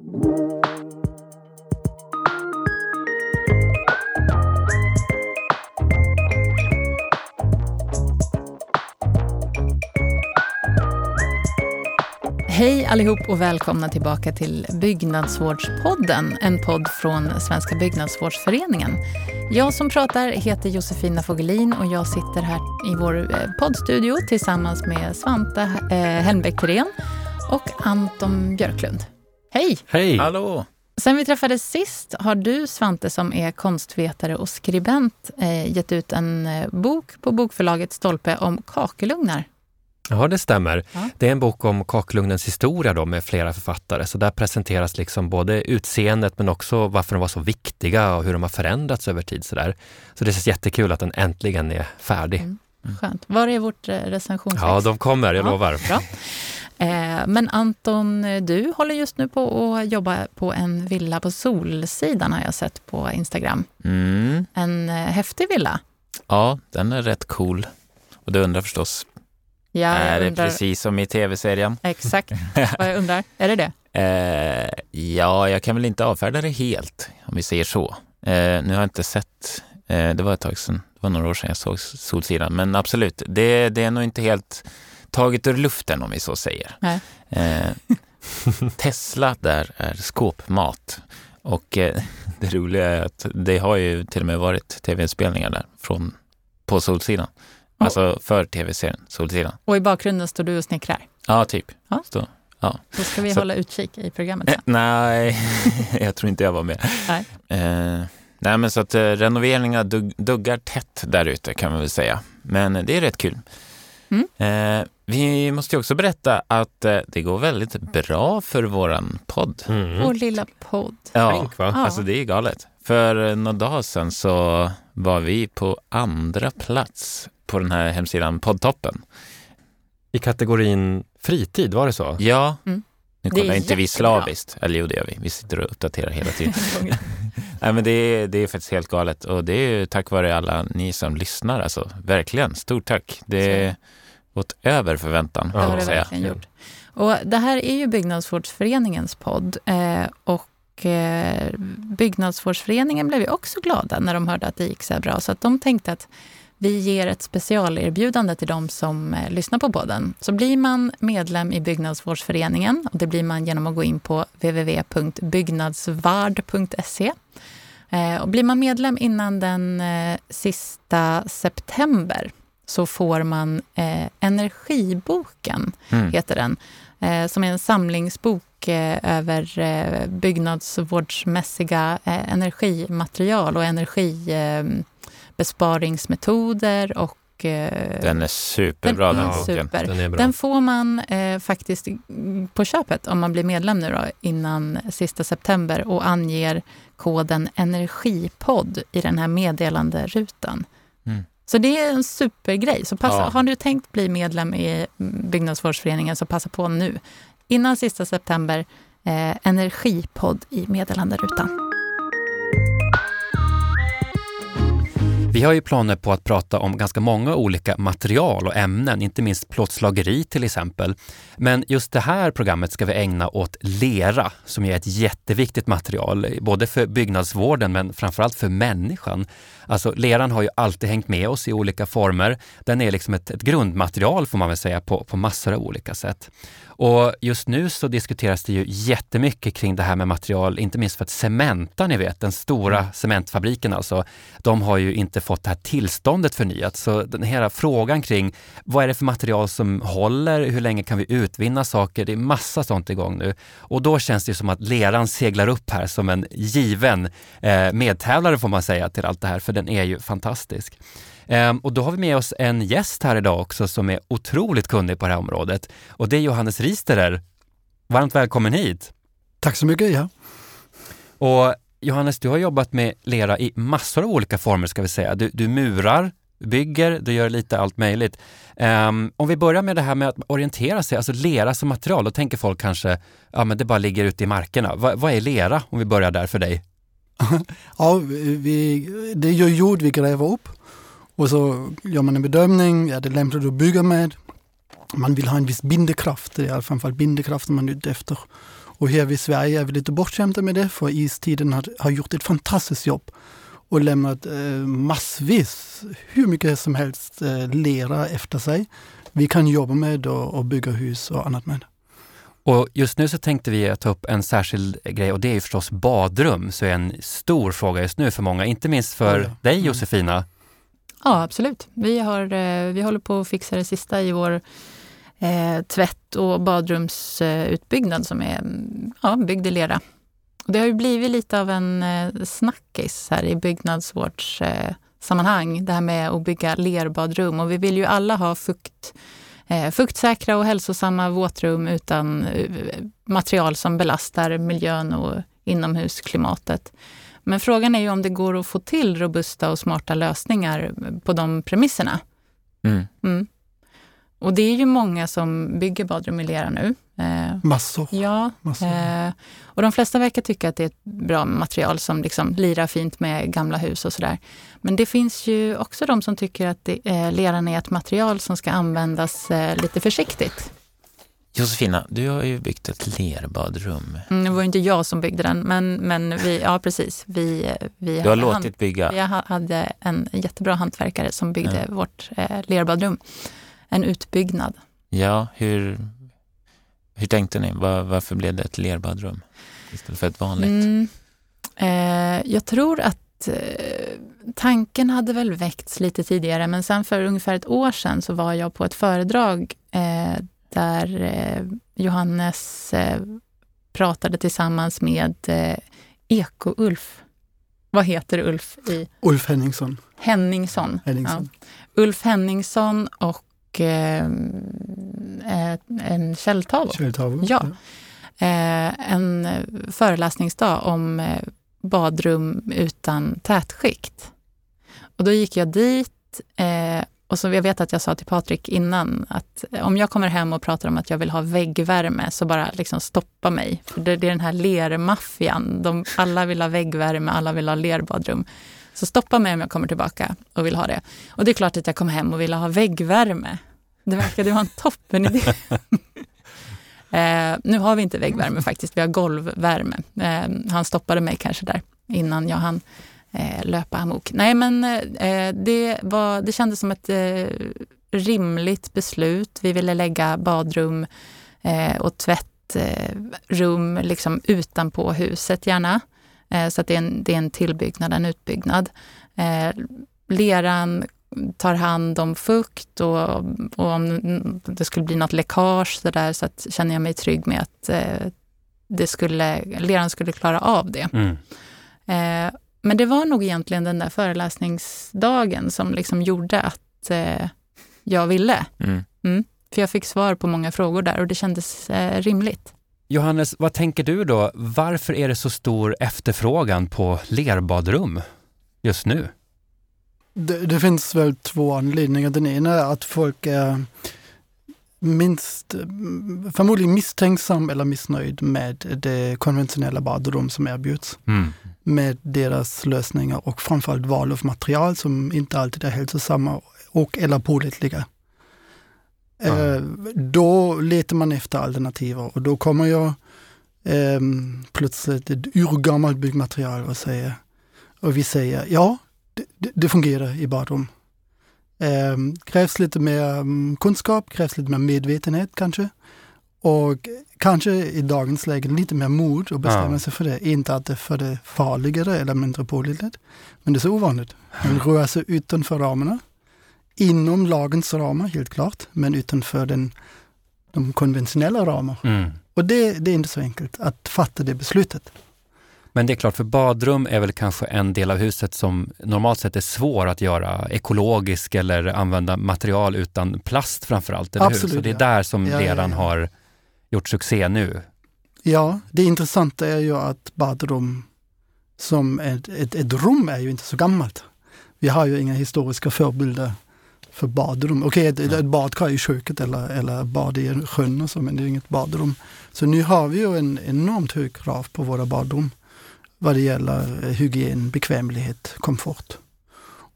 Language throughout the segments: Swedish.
Hej allihop och välkomna tillbaka till Byggnadsvårdspodden, en podd från Svenska Byggnadsvårdsföreningen. Jag som pratar heter Josefina Fogelin och jag sitter här i vår eh, poddstudio tillsammans med Svante eh, och Anton Björklund. Hej! Hej! Hallå! Sen vi träffades sist har du, Svante, som är konstvetare och skribent, eh, gett ut en eh, bok på bokförlaget Stolpe om kakelugnar. Ja, det stämmer. Ja. Det är en bok om kakelugnens historia då med flera författare. Så där presenteras liksom både utseendet men också varför de var så viktiga och hur de har förändrats över tid. Så, där. så det känns jättekul att den äntligen är färdig. Mm. Skönt. Var är vårt eh, recensionsex? Ja, de kommer, jag Ja, lovar. Bra. Eh, men Anton, du håller just nu på att jobba på en villa på Solsidan har jag sett på Instagram. Mm. En eh, häftig villa. Ja, den är rätt cool. Och du undrar förstås, Ja, är det undrar, precis som i tv-serien? Exakt vad jag undrar. Är det det? Eh, ja, jag kan väl inte avfärda det helt, om vi säger så. Eh, nu har jag inte sett, eh, det var ett tag sedan, det var några år sedan jag såg Solsidan, men absolut, det, det är nog inte helt taget ur luften om vi så säger. Eh, Tesla där är skåpmat. Och eh, det roliga är att det har ju till och med varit tv-inspelningar där från, på Solsidan. Alltså för tv-serien Solsidan. Och i bakgrunden står du och snickrar. Ja, typ. Ja. Så, Då ska vi Så- hålla utkik i programmet eh, sen. nej, jag tror inte jag var med. Nej. Eh, nej, men så att eh, renoveringarna dugg, duggar tätt där ute kan man väl säga. Men det är rätt kul. Mm. Eh, vi måste ju också berätta att eh, det går väldigt bra för våran podd. Mm. Vår lilla podd. Ja, Tänk, va? Alltså det är galet. För några dagar sedan så var vi på andra plats på den här hemsidan Poddtoppen. I kategorin fritid, var det så? Ja, Mm. nu kollar inte vi jättebra. slaviskt. Eller jo, det gör vi. Vi sitter och uppdaterar hela tiden. Nej, men det är, det är faktiskt helt galet och det är tack vare alla ni som lyssnar. Alltså, verkligen, stort tack. Det är gått över förväntan, Det Ja, har det man säga. verkligen gjort. Och det här är ju Byggnadsvårdsföreningens podd. Eh, och eh, Byggnadsvårdsföreningen blev ju också glada när de hörde att det gick så här bra. Så att de tänkte att vi ger ett specialerbjudande till de som eh, lyssnar på podden. Så blir man medlem i Byggnadsvårdsföreningen, och det blir man genom att gå in på www.byggnadsvard.se. Eh, och blir man medlem innan den eh, sista september så får man Energiboken, Mm. heter den, som är en samlingsbok över byggnadsvårdsmässiga energimaterial och energibesparingsmetoder och eh, Den är superbra den, är boken. super. Den är bra. Den får man eh, faktiskt på köpet om man blir medlem nu då, innan sista september och anger koden energipodd i den här meddelanderutan. Mm. Så det är en supergrej. Så passa, Ja. Har du tänkt bli medlem i Byggnadsvårdsföreningen så passa på nu. Innan sista september, eh, energipodd i meddelanderutan. Vi har ju planer på att prata om ganska många olika material och ämnen, inte minst plåtslageri till exempel. Men just det här programmet ska vi ägna åt lera, som är ett jätteviktigt material, både för byggnadsvården men framförallt för människan. Alltså leran har ju alltid hängt med oss i olika former. Den är liksom ett, ett grundmaterial får man väl säga på, på massor av olika sätt. Och just nu så diskuteras det ju jättemycket kring det här med material, inte minst för att Cementa, ni vet, den stora cementfabriken alltså, de har ju inte fått det här tillståndet förnyat. Så den här frågan kring vad är det för material som håller, hur länge kan vi utvinna saker, det är massa sånt igång nu. Och då känns det som att leran seglar upp här som en given eh, medtävlare får man säga till allt det här, för den är ju fantastisk. Ehm, och då har vi med oss en gäst här idag också som är otroligt kunnig på det här området. Och det är Johannes Risterer. Varmt välkommen hit! Tack så mycket. Ja. Och Johannes, du har jobbat med lera i massor av olika former ska vi säga. Du, du murar, bygger, du gör lite allt möjligt. Ehm, om vi börjar med det här med att orientera sig, alltså lera som material, då tänker folk kanske, ja men det bara ligger ute i markerna. Va, vad är lera, om vi börjar där för dig? Ja, vi, det är ju jord vi gräver upp och så gör man en bedömning, är det lämpligt att bygga med? Man vill ha en viss bindekraft, det är fall bindekraften man är ute efter. Och här i Sverige är vi lite bortskämda med det för istiden har, har gjort ett fantastiskt jobb och lämnat eh, massvis, hur mycket som helst, eh, lera efter sig. Vi kan jobba med och, och bygga hus och annat med. Och just nu så tänkte vi ta upp en särskild grej och det är förstås badrum, så är en stor fråga just nu för många, inte minst för Ja, ja. dig Mm. Josefina. Ja, absolut. Vi, har, eh, vi håller på att fixa det sista i vår eh, tvätt och badrumsutbyggnad som är mm, ja, byggd i lera. Och det har ju blivit lite av en eh, snackis här i byggnadsvårdssammanhang, eh, det här med att bygga lerbadrum. Och vi vill ju alla ha fukt, eh, fuktsäkra och hälsosamma våtrum utan eh, material som belastar miljön och inomhusklimatet. Men frågan är ju om det går att få till robusta och smarta lösningar på de premisserna. Mm. Mm. Och det är ju många som bygger badrum i lera nu. Eh, Massor. ja, massor. eh, och de flesta verkar tycka att det är ett bra material som liksom lirar fint med gamla hus och sådär. Men det finns ju också de som tycker att det, eh, leran är ett material som ska användas eh, lite försiktigt. Josefina, du har ju byggt ett lerbadrum. Mm, det var inte jag som byggde den, men, men vi, ja precis. Vi, vi Du har hade hand- låtit bygga. Vi ha- hade en jättebra hantverkare som byggde Ja. vårt eh, lerbadrum. En utbyggnad. Ja, hur, hur tänkte ni? Var, varför blev det ett lerbadrum istället för ett vanligt? Mm, eh, jag tror att eh, tanken hade väl väckts lite tidigare, men sen för ungefär ett år sedan så var jag på ett föredrag eh, där eh, Johannes eh, pratade tillsammans med eh, Eko-Ulf. Vad heter Ulf i Ulf Henningsson. Henningsson? Henningsson. Ja. Ulf Henningsson och eh, en Kjell Tavo. Kjell Tavo. Ja. Eh, en föreläsningsdag om badrum utan tätskikt. Och då gick jag dit eh, och så jag vet att jag sa till Patrik innan att om jag kommer hem och pratar om att jag vill ha väggvärme så bara liksom stoppa mig. För det, det är den här lermaffian. De, alla vill ha väggvärme, alla vill ha lerbadrum. Så stoppa mig om jag kommer tillbaka och vill ha det. Och det är klart att jag kom hem och ville ha väggvärme. Det verkade vara en toppenidé. Eh, nu har vi inte väggvärme faktiskt, vi har golvvärme. Eh, han stoppade mig kanske där innan jag hann eh, löpa amok. Nej, men eh, det, var, det kändes som ett eh, rimligt beslut. Vi ville lägga badrum eh, och tvättrum eh, liksom utanpå huset gärna. Eh, så att det är, en, det är en tillbyggnad, en utbyggnad. Leran tar hand om fukt och, och om det skulle bli något läckage så, där, så att, känner jag mig trygg med att det skulle, leran skulle klara av det. Mm. Eh, men det var nog egentligen den där föreläsningsdagen som liksom gjorde att eh, jag ville. Mm. För jag fick svar på många frågor där och det kändes eh, rimligt. Johannes, vad tänker du då? Varför är det så stor efterfrågan på lerbadrum just nu? Det, det finns väl två anledningar. Den ena är att folk är minst, förmodligen misstänksam eller missnöjd med det konventionella badrum som erbjuds. Mm. Med deras lösningar och framförallt val av material som inte alltid är hälsosamma och eller pålitliga. Eh, då letar man efter alternativ och då kommer jag eh, plötsligt ett urgammalt byggmaterial och säger och vi säger ja, det, det, det fungerar i badrum. Eh, krävs lite mer mm, kunskap, krävs lite mer medvetenhet kanske. Och kanske i dagens läge lite mer mod att bestämma Ja. sig för det. Inte att det är för det farligare eller mindre pålitligt. Men det är så ovanligt. Man rör sig utanför ramarna. Inom lagens ramar helt klart, men utanför den, de konventionella ramar. Mm. Och det, det är inte så enkelt att fatta det beslutet. Men det är klart, för badrum är väl kanske en del av huset som normalt sett är svår att göra ekologisk eller använda material utan plast framför allt, eller hur? Absolut, Så det är ja. där som Ja, ja, leran ja. har gjort succé nu. Ja, det intressanta är ju att badrum som ett, ett, ett rum är ju inte så gammalt. Vi har ju inga historiska förebilder för badrum. Okej, ett, ett badkar i köket eller, eller bad i sjön och så, men det är inget badrum. Så nu har vi ju en enormt hög krav på våra badrum vad det gäller eh, hygien, bekvämlighet, komfort.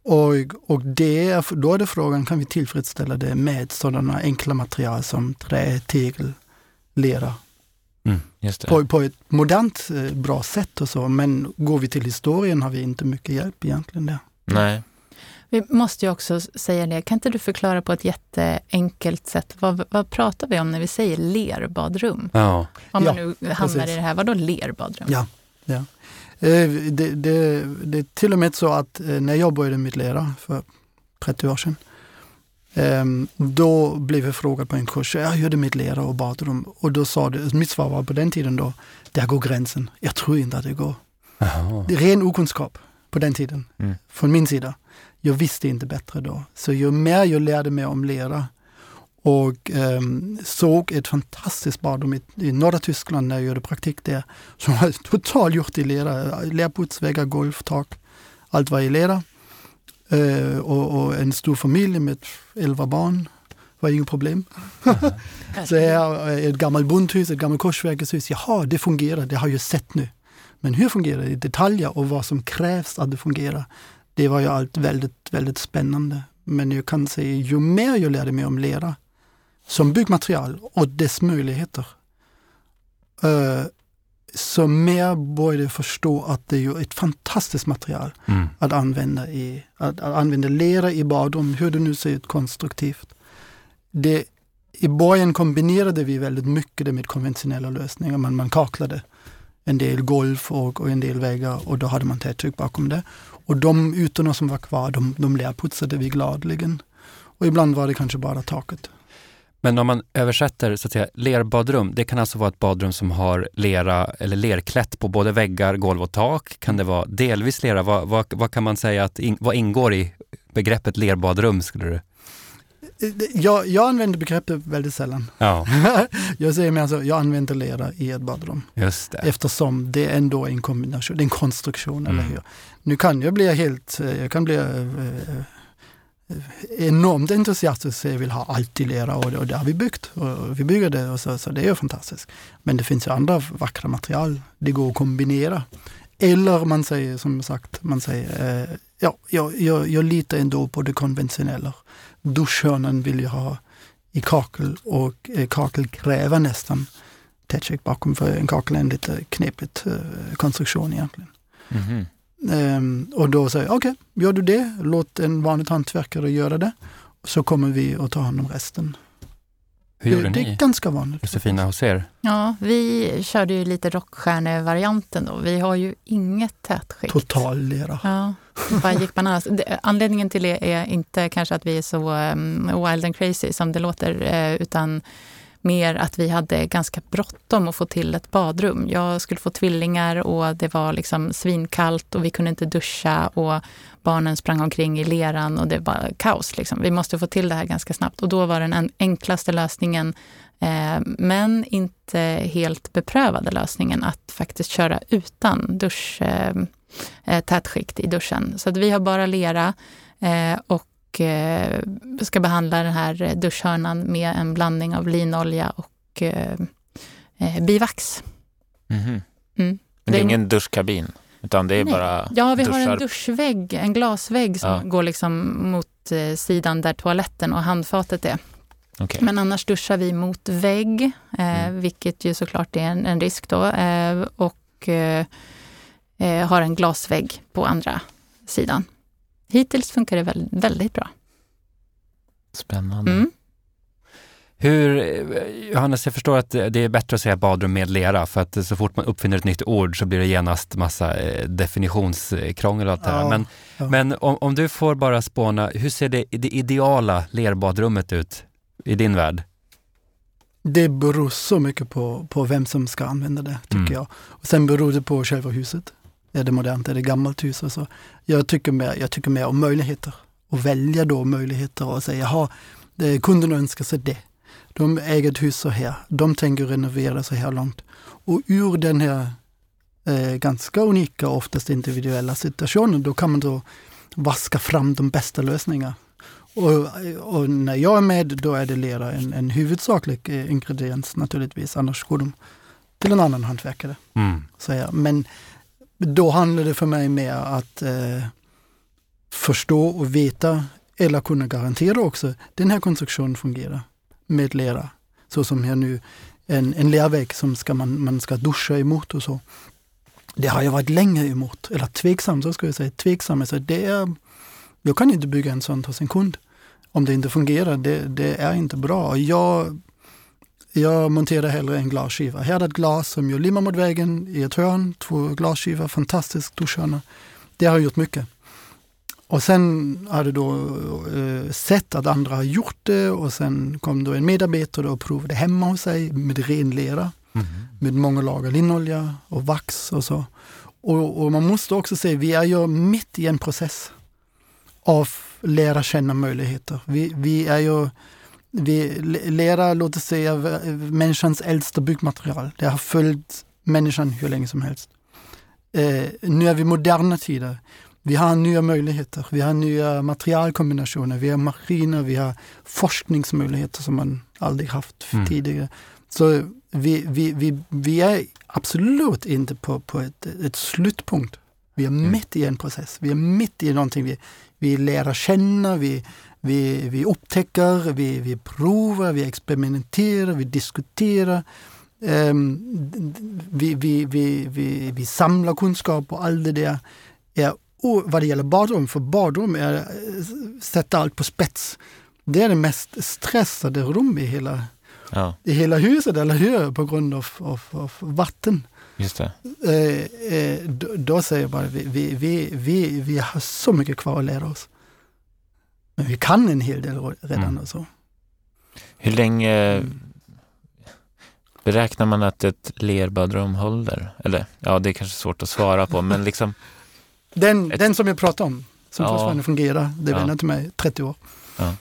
Och, och det, då är det frågan, kan vi tillfredsställa det med sådana enkla material som trä, tegel, lera Just det. på, på ett modernt eh, bra sätt och så. Men går vi till historien har vi inte mycket hjälp egentligen där. Nej. Vi måste ju också säga det, kan inte du förklara på ett jätteenkelt sätt, vad, vad pratar vi om när vi säger lerbadrum? Ja. Om man Ja, nu hamnar precis. i det här, vadå lerbadrum? Ja, ja. Eh, Det, det, det är till och med så att eh, när jag började mitt lära för 30 år sedan, ehm, då blev jag frågad på en kurs, jag gjorde mitt lära och badrum. Och då sa det, mitt svar var på den tiden då, där går gränsen. Jag tror inte att det går. Det är ren okunskap på den tiden, Mm. från min sida. Jag visste inte bättre då. Så ju mer jag lärde mig om lera och ehm, såg ett fantastiskt badrum i, i norra Tyskland när jag gjorde praktik där, som var totalt gjort i lera. Lerputs, väggar, golv, tak. Allt var i lera. Eh, och, och en stor familj med elva barn var inget problem. Så här, eh, ett gammalt bondhus, ett gammalt korsverkeshus. Jaha, det fungerar, det har jag sett nu. Men hur fungerar det i detaljer och vad som krävs att det fungerar? Det var ju allt väldigt, väldigt spännande. Men jag kan säga, ju mer jag lärde mig om lera som byggmaterial och dess möjligheter, eh, så mer började jag förstå att det är ju ett fantastiskt material Mm. att använda, i, att, att använda lera i badrum, hur det nu ser ut konstruktivt. Det, I början kombinerade vi väldigt mycket det med konventionella lösningar. Man, man kaklade en del golv och, och en del väggar och då hade man tättryck bakom det. Och de ytorna som var kvar, de, de lerputsade vi gladeligen. Och ibland var det kanske bara taket. Men om man översätter så att säga, lerbadrum, det kan alltså vara ett badrum som har lera eller lerklätt på både väggar, golv och tak. Kan det vara delvis lera? Vad, vad, vad kan man säga att in, vad ingår i begreppet lerbadrum? Skulle du? Jag, jag använder begreppet väldigt sällan. Ja, jag säger mer så, jag använder lera i ett badrum. just det. Eftersom det ändå är en kombination, det är en konstruktion, eller Mm. hur? Nu kan jag bli helt, eh, jag kan bli eh, eh, enormt entusiastisk och vill ha allt i lera och, och det har vi byggt. Och vi bygger det och så, så det är ju fantastiskt. Men det finns ju andra vackra material, det går att kombinera. Eller man säger som sagt, man säger, eh, ja, jag, jag, jag litar ändå på det konventionella. Duschhörnen vill jag ha i kakel och eh, kakel kräver nästan tätskikt bakom för en kakel är en lite knepigt eh, konstruktion egentligen. Mhm. Ehm, och då säger jag, okej, gör du det, låt en vanlig hantverkare göra det, så kommer vi att ta hand om resten. Hur gjorde det, det ni, är ganska vanligt. Josefina, hos er? Ja, vi körde ju lite rockstjärnevarianten då. Vi har ju inget tätskikt. Total lera. Ja, det bara gick bananas. Anledningen till det är inte kanske att vi är så um, wild and crazy som det låter, eh, utan mer att vi hade ganska bråttom att få till ett badrum. Jag skulle få tvillingar och det var liksom svinkallt och vi kunde inte duscha och barnen sprang omkring i leran och det var kaos. Liksom. Vi måste få till det här ganska snabbt och då var den enklaste lösningen, eh, men inte helt beprövade lösningen, att faktiskt köra utan dusch, eh, eh tätskikt i duschen. Så att vi har bara lera eh, och eh, ska behandla den här eh, duschhörnan med en blandning av linolja och eh, bivax. Mhm. Mm. Men det är ingen duschkabin, utan det är Nej. bara Ja, vi har duschar. en duschvägg, en glasvägg som Ja. går liksom mot sidan där toaletten och handfatet är. Okej. Men annars duschar vi mot vägg, eh, Mm. vilket ju såklart är en, en risk då. Eh, och eh, har en glasvägg på andra sidan. Hittills funkar det väl, väldigt bra. Spännande. Mm. Hur, Johannes, jag förstår att det är bättre att säga badrum med lera för att så fort man uppfinner ett nytt ord så blir det genast massa eh, definitionskrångel och allt det här. Ja, Men, ja. men om, om du får bara spåna, hur ser det, det ideala lerbadrummet ut i din värld? Det beror så mycket på, på vem som ska använda det, tycker Mm. jag. Och sen beror det på själva huset. Är det modernt, är det gammalt hus och så. Jag tycker mer, jag tycker mer om möjligheter. Och välja då möjligheter och säga, jaha, kunden önskar sig det. De äger ett hus så här, de tänker renovera så här långt. Och ur den här eh, ganska unika oftast individuella situationen, då kan man då vaska fram de bästa lösningarna. Och, och när jag är med, då är det lera en, en huvudsaklig eh, ingrediens naturligtvis, annars går de till en annan hantverkare. Mm. Så jag. Men då handlar det för mig mer att eh, förstå och veta eller kunna garantera också den här konstruktionen fungerar med lera. Så som här nu en, en lervägg som ska man, man ska duscha emot och så. Det har jag varit länge emot, eller tveksam, så ska jag säga. Tveksam. Alltså det är, jag kan inte bygga en sån hos en kund. Om det inte fungerar, det, det är inte bra. Jag, jag monterar hellre en glasskiva. Här är ett glas som jag limmar mot väggen i ett hörn. Två glasskivor, fantastiskt duschhörna. Det har gjort mycket. Och sen har du då eh, sett att andra har gjort det och sen kom då en medarbetare och provade hemma hos sig med ren lera. Mm. Med många lager linolja och vax och så. Och, och man måste också se, vi är ju mitt i en process av lära känna möjligheter. Vi, vi är ju vi lära, låt oss säga, människans äldsta byggmaterial. Det har följt människan hur länge som helst. Eh, nu är vi moderna tider. Vi har nya möjligheter, vi har nya materialkombinationer, vi har maskiner, vi har forskningsmöjligheter som man aldrig haft mm. tidigare. Så vi, vi, vi, vi är absolut inte på, på ett, ett slutpunkt. Vi är mm. mitt i en process, vi är mitt i någonting. Vi, vi lär känna, vi, vi, vi upptäcker, vi, vi provar, vi experimenterar, vi diskuterar. Um, vi, vi, vi, vi, vi samlar kunskap och allt det där är vad det gäller badrum, för badrum är eh, sätta allt på spets. Det är det mest stressade rum i hela, ja. i hela huset, eller hur? På grund av, av, av vatten. Just det. Eh, eh, då, då, säger jag bara, vi, vi, vi, vi, vi har så mycket kvar att lära oss. Men vi kan en hel del redan mm. och så. Hur länge mm. beräknar man att ett lerbadrum håller? Eller ja, det är kanske svårt att svara på, men liksom den, ett... den som jag pratade om, som ja. fortfarande fungerar, det ja. vände till mig 30 år. Ja.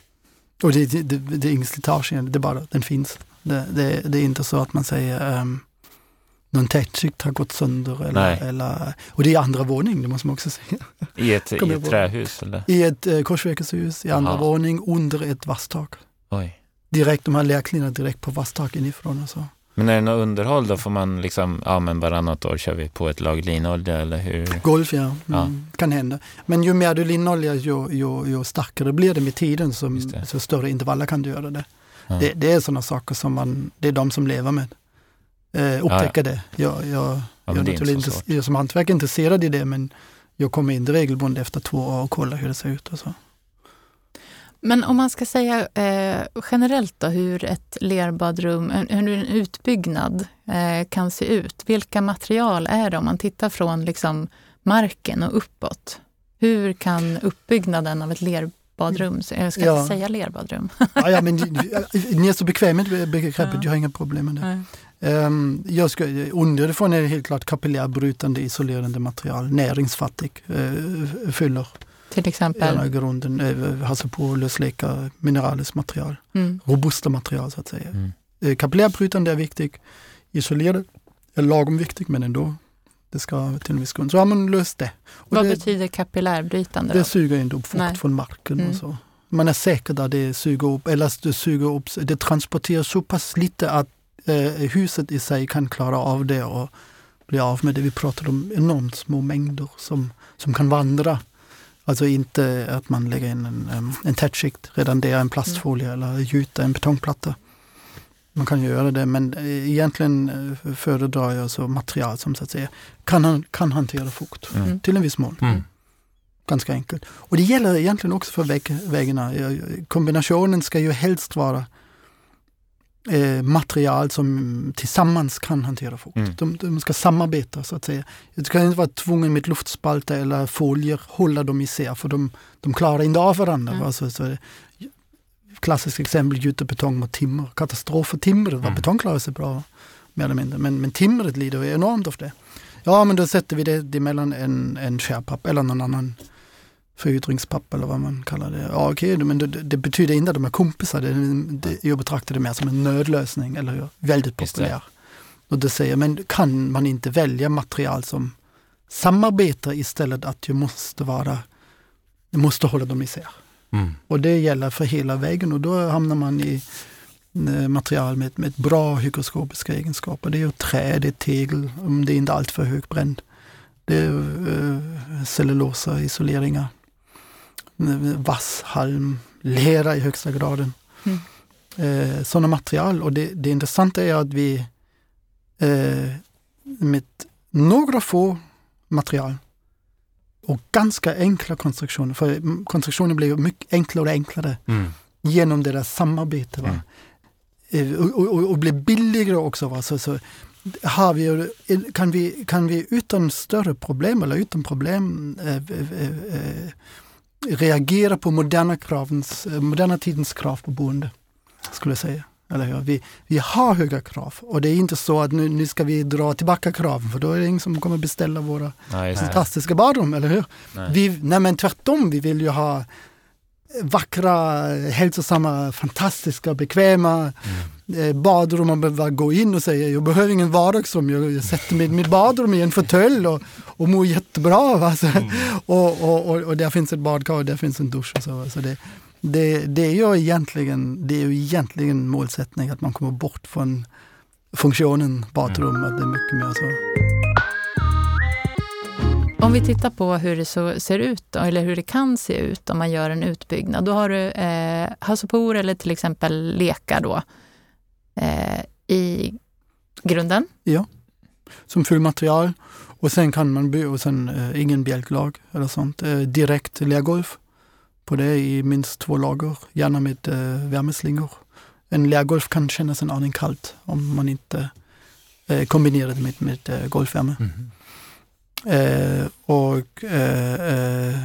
Och det, det, det, det är ingen slitage det är bara, den finns. Det, det, det är inte så att man säger um, någon tätskikt har gått sönder. Eller, eller, och det är andra våning, det måste man också säga. I ett, i ett trähus? Eller? I ett eh, korsvägshus, i andra Aha. våning, under ett vasstak. Oj. Direkt, de har lärklinor direkt på vasstaket inifrån och så. Men är det något underhåll då får man liksom, ja men varannat år kör vi på ett lag linolja eller hur? Golf ja, ja. Mm, kan hända. Men ju mer du linolja ju, ju, ju starkare blir det med tiden, som, så större intervaller kan du göra det. Ja. Det, det, är sådana saker som man, det är de som lever med. Eh, upptäcka ja, det. Jag, jag, jag är naturligtvis inte, jag som hantverkare intresserad i det men jag kommer in regelbundet efter två år och kollar hur det ser ut och så. Men om man ska säga eh, generellt då hur ett lerbadrum, hur en utbyggnad eh, kan se ut. Vilka material är det om man tittar från liksom, marken och uppåt? Hur kan uppbyggnaden av ett lerbadrum, jag ska ja. inte säga lerbadrum. ja, ja, men ni är så bekväma med begreppet, ja. jag har inga problem med det. Um, jag ska, underifrån är det helt klart kapillärbrytande isolerande material, näringsfattig, uh, fyller till exempel? Ena grunden är alltså på lösleka mineraliskt material. Mm. Robusta material så att säga. Mm. Eh, kapillärbrytande är viktigt. Isolerad är lagom viktigt men ändå. Det ska till en viss grund. Så har man löst det. Och Vad det, betyder kapillärbrytande? Det då? suger inte upp fukt från marken mm. och så. Man är säker där det suger upp, eller det suger upp, det transporterar så pass lite att eh, huset i sig kan klara av det och bli av med det. Vi pratar om enormt små mängder som, som kan vandra Alltså inte att man lägger in en, en tätskikt, redan det är en plastfolie mm. eller gjuta en betongplatta. Man kan göra det men eh, egentligen eh, föredrar jag så material som så att säga kan, kan hantera fukt mm. till en viss mån. Mm. Ganska enkelt. Och det gäller egentligen också för vägg, väggarna. Kombinationen ska ju helst vara eh, material som tillsammans kan hantera fukt. Mm. De, de, ska samarbeta så att säga. Jag ska inte vara tvungen med luftspalter eller folier hålla dem isär för de, de klarar inte av varandra. Mm. Alltså, så klassiskt exempel gyttebetong mot timmer. Katastrof för timret. Mm. Betong klarar sig bra mer eller mindre. Men, men timret lider enormt av det. Ja men då sätter vi det, det mellan en, en skärpapp eller någon annan förytringspapper eller vad man kallar det. Ja, okej, okay, men det, det, betyder inte att de är kompisar. Det, det, jag betraktar det mer som en nödlösning, eller hur? Väldigt populär. Och det säger, men kan man inte välja material som samarbetar istället att du måste vara, du måste hålla dem isär. Mm. Och det gäller för hela vägen och då hamnar man i eh, material med, med bra hygroskopiska egenskaper. Det är ju trä, det är tegel, om det är inte alltför högbränd. Det är uh, cellulosa, isoleringar vass halm, lera i högsta graden. Mm. eh, sådana material. Och det, det intressanta är att vi eh, med några få material och ganska enkla konstruktioner, för konstruktionen blir mycket enklare och enklare Mm. genom deras samarbete. Va? Eh, Och, och, och blir billigare också. Va? Så, så har vi, kan, vi, kan vi utan större problem eller utan problem eh, eh, eh, reagera på moderna, kravens, eh, moderna tidens krav på boende, skulle jag säga. Eller hur? Vi, vi har höga krav och det är inte så att nu, nu ska vi dra tillbaka kraven för då är det ingen som kommer beställa våra det. fantastiska badrum, eller hur? Nej. Vi, nej men tvärtom, vi vill ju ha vackra, hälsosamma, fantastiska, bekväma eh, badrum. Man behöver gå in och säga jag behöver ingen vardagsrum, jag, jag sätter mig i mitt badrum i en fåtölj och, och mår jättebra. Va? Så, och, och, och, och där finns ett badkar och där finns en dusch. Och så, så det, det, det, är ju egentligen, det är ju egentligen målsättning att man kommer bort från funktionen badrum, att det är mycket mer så. Om vi tittar på hur det så ser ut, då, eller hur det kan se ut om man gör en utbyggnad. Då har du eh, hassopor eller till exempel lekar då eh, i grunden. som fyllmaterial. Och sen kan man bygga, och sen eh, ingen bjälklag eller sånt. Eh, direkt lergolv på det i minst två lager, gärna med eh, värmeslingor. En lergolv kan kännas en aning kallt om man inte eh, kombinerar det med, med eh, golvvärme. Mhm. Eh, och eh, eh,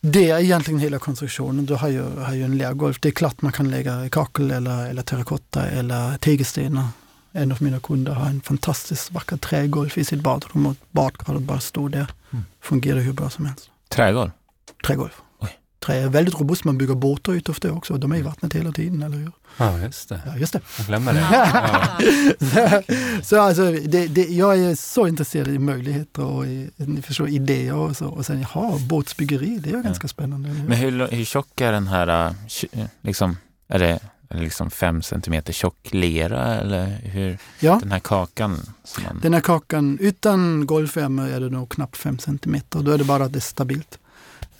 det är egentligen hela konstruktionen. Du har ju, har ju en lergolv. Det är klart man kan lägga kakel eller, eller terrakotta eller tegelstenar. En av mina kunder har en fantastiskt vacker trägolv i sitt badrum och badkaret bara står där. Mm. Fungerar hur bra som helst. Trädgård? Trägolv. Trä är väldigt robust, man bygger båtar utav det också. De är i vattnet hela tiden, eller hur? Ja, just det. Ja, just det. Jag glömmer det. Ja. så alltså, det, det, jag är så intresserad i möjligheter och i, ni förstår, idéer och så. Och sen, jaha, båtsbyggeri, det är ju ganska spännande. Men hur, hur tjock är den här, äh, liksom, är det är det liksom fem centimeter tjock lera eller hur? Ja. Den här kakan som man... Den här kakan, utan golvvärme är det nog knappt 5 centimeter. Då är det bara att det är stabilt.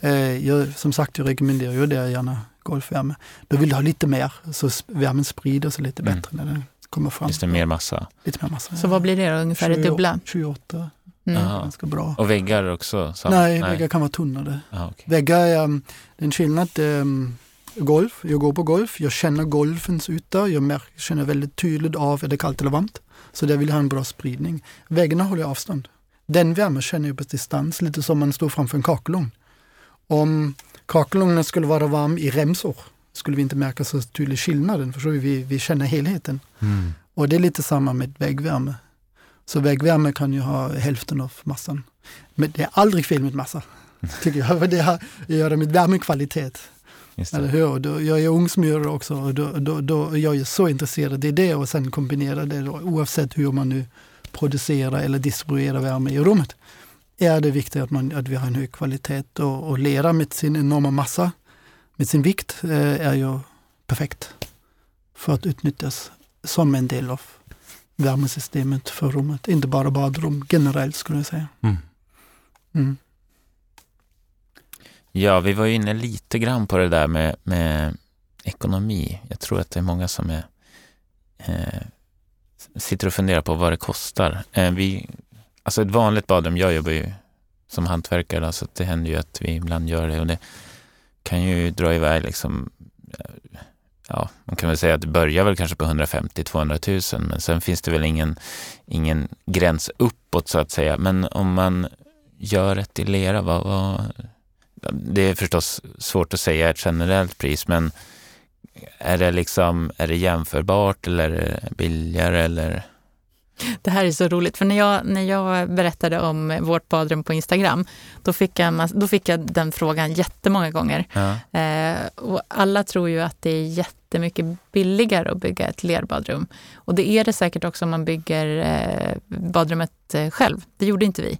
Eh, jag, som sagt, jag rekommenderar ju det gärna golvvärme. Då vill du ha lite mer, så värmen sprider sig lite Mm. bättre när den kommer fram. Det mer massa? Lite mer massa. Så vad blir det då? Ungefär det 28 dubbla? 28, Mm. Ganska bra. Och väggar också? Så, Nej, väggar kan vara tunnare. Ja, okej. Väggar är um, det är en skillnad. Um, golv, jag går på golv, jag känner golvens yta, jag märker, känner väldigt tydligt av är det kallt eller varmt. Så där vill jag ha en bra spridning. Väggarna håller jag avstånd. Den värmen känner jag på distans, lite som man står framför en kakelugn. Om kakelugnen skulle vara varm i remsor skulle vi inte märka så tydlig skillnaden, förstår vi? Vi, vi känner helheten. Mm. Och det är lite samma med väggvärme. Så väggvärme kan ju ha hälften av massan. Men det är aldrig fel med massa, tycker jag. För det har att göra med värmekvalitet. Eller hur? Då, jag är ungsmurare också och då, då, då är jag är så intresserad i det och sen kombinera det då, oavsett hur man nu producerar eller distribuerar värme i rummet. Är det viktigt att, man, att vi har en hög kvalitet och, och lera med sin enorma massa, med sin vikt, eh, är ju perfekt för att utnyttjas som en del av värmesystemet för rummet. Inte bara badrum, generellt skulle jag säga. Mm. Mm. Ja, vi var ju inne lite grann på det där med, med ekonomi. Jag tror att det är många som är, eh, sitter och funderar på vad det kostar. Eh, vi, alltså ett vanligt badrum, jag jobbar ju som hantverkare, så alltså det händer ju att vi ibland gör det och det kan ju dra iväg liksom eh, Ja, man kan väl säga att det börjar väl kanske på 150-200 000 men sen finns det väl ingen, ingen gräns uppåt så att säga. Men om man gör ett i lera, vad, vad, det är förstås svårt att säga ett generellt pris, men är det liksom, är det jämförbart eller är det billigare eller? Det här är så roligt, för när jag, när jag berättade om vårt badrum på Instagram, då fick jag, mass- då fick jag den frågan jättemånga gånger. Ja, Eh, och alla tror ju att det är jättemycket billigare att bygga ett lerbadrum. Och det är det säkert också om man bygger eh, badrummet eh, själv. Det gjorde inte vi.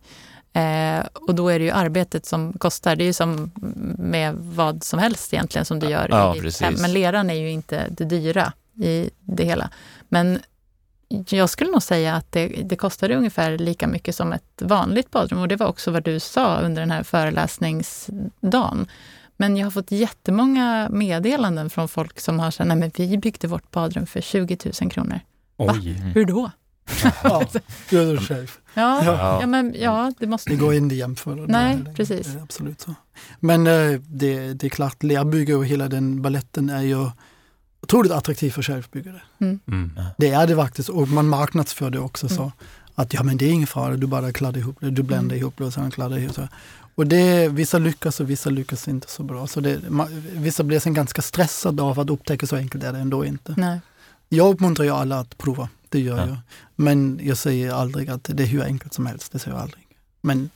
Eh, och då är det ju arbetet som kostar. Det är ju som med vad som helst egentligen som du gör Ja, i ditt precis. hem. Men leran är ju inte det dyra i det hela. Men jag skulle nog säga att det, det kostade ungefär lika mycket som ett vanligt badrum. Och det var också vad du sa under den här föreläsningsdagen. Men jag har fått jättemånga meddelanden från folk som har sagt, nej men vi byggde vårt badrum för 20 000 kronor. Oj. Hur då? Ja, gör själv. Ja, Ja. ja. men ja, det måste... Det går inte att jämföra. Nej, precis. Det är absolut så. Men eh, det, det är klart, lerbygge och hela den balletten är ju otroligt attraktiv för självbyggare. Mm. Det är det faktiskt och man marknadsför det också så. Att ja men det är ingen fara, du bara kladdar ihop det, du bländar ihop det och sen kladdar ihop det. Och det, vissa lyckas och vissa lyckas inte så bra. Så det, ma, vissa blir sen ganska stressade av att upptäcka så enkelt är det ändå inte. Nej. Jag uppmuntrar ju alla att prova, det gör Ja. jag. Men jag säger aldrig att det är hur enkelt som helst, det säger jag aldrig. Men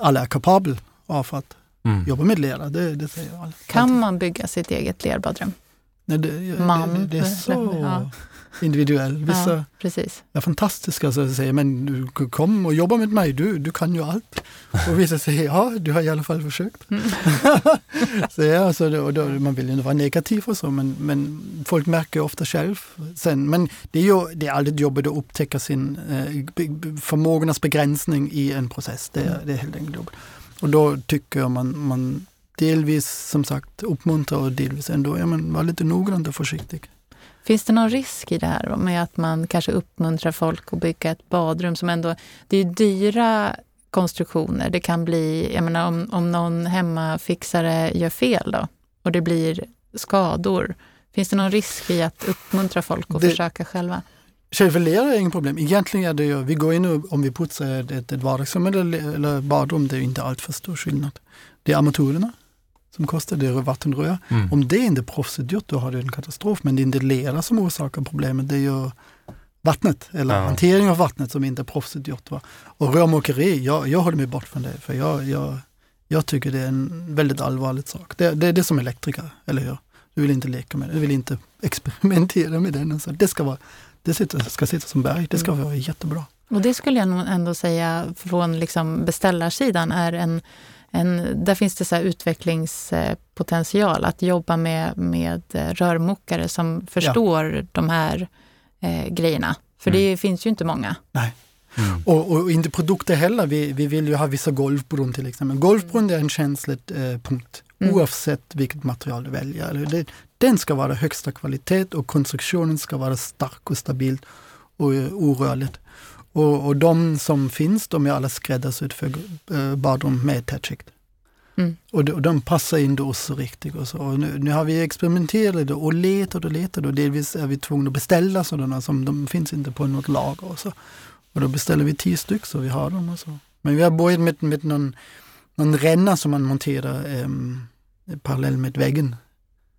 alla är kapabla av att Mm. jobba med lera, det, det säger jag aldrig. Kan man bygga sitt eget lerbadrum? Nej, det, Man. det, det är så Ja. individuellt. Vissa Ja, precis. är fantastiska så säger men du kom och jobba med mig, du, du kan ju allt. Och vissa säger ja, du har i alla fall försökt. Mm. så ja, så då, då, man vill ju inte vara negativ och så, men, men folk märker ofta själv sen. Men det är ju det är alltid jobbigt att upptäcka sin eh, förmågornas begränsning i en process. Det, är- det är helt enkelt jobbigt. Och då tycker jag man, man delvis som sagt uppmuntrar och delvis ändå ja, men var lite noggrann och försiktig. Finns det någon risk i det här med att man kanske uppmuntrar folk att bygga ett badrum som ändå... Det är ju dyra konstruktioner. Det kan bli, jag menar om, om någon hemmafixare gör fel då och det blir skador. Finns det någon risk i att uppmuntra folk att Det- försöka själva? Självförlera är inget problem. Egentligen är det ju, vi går in och om vi putsar ett, ett, vardagsrum eller, eller badrum, det är inte allt för stor skillnad. Det är armaturerna som kostar, det vattenrör. Mm. Om det inte är proffsigt gjort, då har du en katastrof. Men det är inte lera som orsakar problemet, det är ju vattnet eller Ja. hantering av vattnet som inte är proffsigt gjort. Va? Och rörmokeri, jag, jag håller mig bort från det, för jag, jag, jag tycker det är en väldigt allvarlig sak. Det, det är det som elektriker, eller hur? Du vill inte leka med det, du vill inte experimentera med den. Så det ska, vara, det sitter, ska sitta som berg, det ska vara jättebra. Och det skulle jag nog ändå säga från liksom beställarsidan är en, en där finns det så här utvecklingspotential att jobba med, med rörmokare som förstår de här eh, grejerna. För det finns ju inte många. Nej. Mm. Och, och inte produkter heller. Vi, vi vill ju ha vissa golvbrunn till exempel. Golvbrunn är en känslig eh, punkt Mm. oavsett vilket material du väljer. Eller Det, den ska vara högsta kvalitet och konstruktionen ska vara stark och stabil och eh, orörligt. Och, och de som finns, de är alla skräddarsydd för eh, badrum med tätskikt. Mm. Och de, och de passar in då så riktigt. Och så. Och nu, nu har vi experimenterat och letat och letat och delvis är vi tvungna att beställa sådana som de finns inte på något lager. Och, så. och då beställer vi tio stycken så vi har dem. Och så. Men vi har börjat med, med någon, någon ränna som man monterar ehm, parallell med väggen.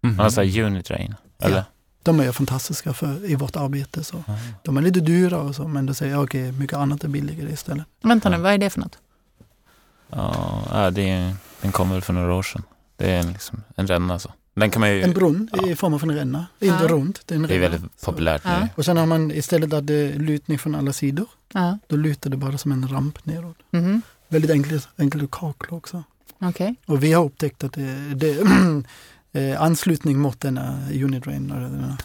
Mm. Alltså unit rain, eller? Ja. De är fantastiska för, i vårt arbete. Så. Ja. De är lite dyra och så, men då säger jag okej, mycket annat är billigare istället. Vänta nu, vad är det för något? Ja, det är, den kom väl för några år sedan. Det är liksom en ränna så. Den kan man ju... En brunn Ja. i form av en ränna, inte Ja. runt. Det är, en Det är ränna. väldigt Så. populärt Ja. nu. Och sen har man istället att det är lutning från alla sidor. Ja. Då lutar det bara som en ramp neråt. Mhm. Väldigt enkelt, enkelt att kakla också. Okej. Och vi har upptäckt att det, det eh, anslutning mot denna unit rain och denna,